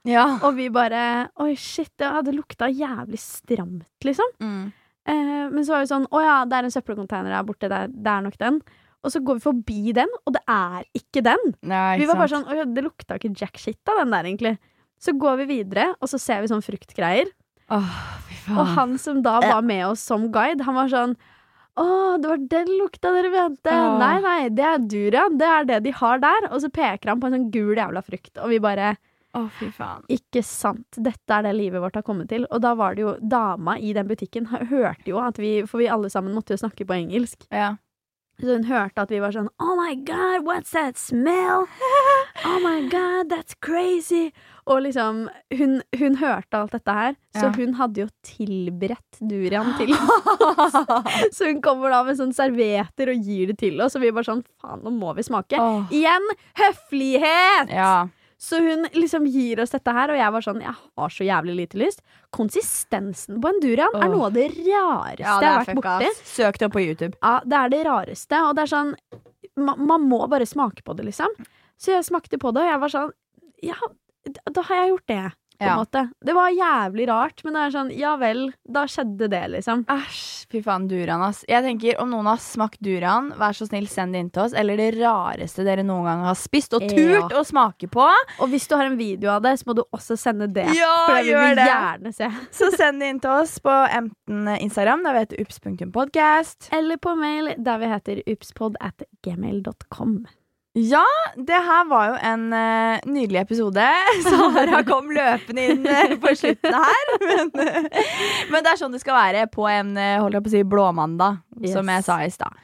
Ja. Og vi bare Oi, shit, det hadde lukta jævlig stramt, liksom. Mm. Eh, men så var vi sånn Å ja, det er en søppelcontainer der borte. Det er, det er nok den. Og så går vi forbi den, og det er ikke den. Nei, Vi var var bare sånn Å ja, det lukta ikke jack shit av den der, egentlig. Så går vi videre, og så ser vi sånn fruktgreier. Åh, fy faen. Og han som da var med oss som guide, han var sånn å, det var den lukta dere mente! Åh. Nei, nei, det er durian. Det er det de har der. Og så peker han på en sånn gul jævla frukt, og vi bare Å, fy faen. Ikke sant. Dette er det livet vårt har kommet til. Og da var det jo dama i den butikken hø- hørte jo at vi For vi alle sammen måtte jo snakke på engelsk. Ja. Så hun hørte at vi var sånn Oh my god, what's that smell? Oh my god, that's crazy. Og liksom Hun, hun hørte alt dette her, så hun hadde jo tilberedt durian til oss. Så hun kommer da med sånn servietter og gir det til oss, og vi bare sånn Faen, nå må vi smake. Oh. Igjen høflighet! Ja. Så hun liksom gir oss dette her, og jeg var sånn Jeg har så jævlig lite lyst. Konsistensen på en durian er noe av det rareste ja, jeg det har er vært borti. Søk det opp på YouTube. Ja, det er det rareste, og det er sånn man, Man må bare smake på det, liksom. Så jeg smakte på det, og jeg var sånn Ja, da har jeg gjort det, på en Ja. måte. Det var jævlig rart, men det er sånn Ja vel, da skjedde det, liksom. Æsj, fy faen, Duran, ass. Jeg tenker, om noen har smakt Duran, vær så snill, send det inn til oss. Eller det rareste dere noen gang har spist og turt å smake på. Og hvis du har en video av det, så må du også sende det. Ja, for det vil vi det. gjerne se. Så send det inn til oss på enten Instagram, der vi heter ups.podcast. Eller på mail der vi heter upspod at gmail.com. Ja, det her var jo en uh, nydelig episode. Sara kom løpende inn uh, på slutten her. Men, uh, men det er sånn det skal være på en uh, holdt jeg på å si, blåmandag, som jeg sa i stad.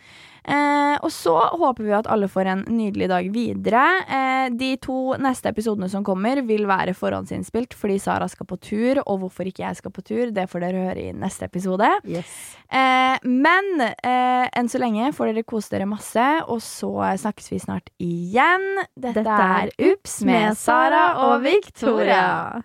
Eh, og så håper vi at alle får en nydelig dag videre. Eh, de to neste episodene som kommer, vil være forhåndsinnspilt fordi Sara skal på tur. Og hvorfor ikke jeg skal på tur, det får dere høre i neste episode. Eh, men eh, enn så lenge får dere kose dere masse, og så snakkes vi snart igjen. Dette, Dette er Ups med Sara og Victoria.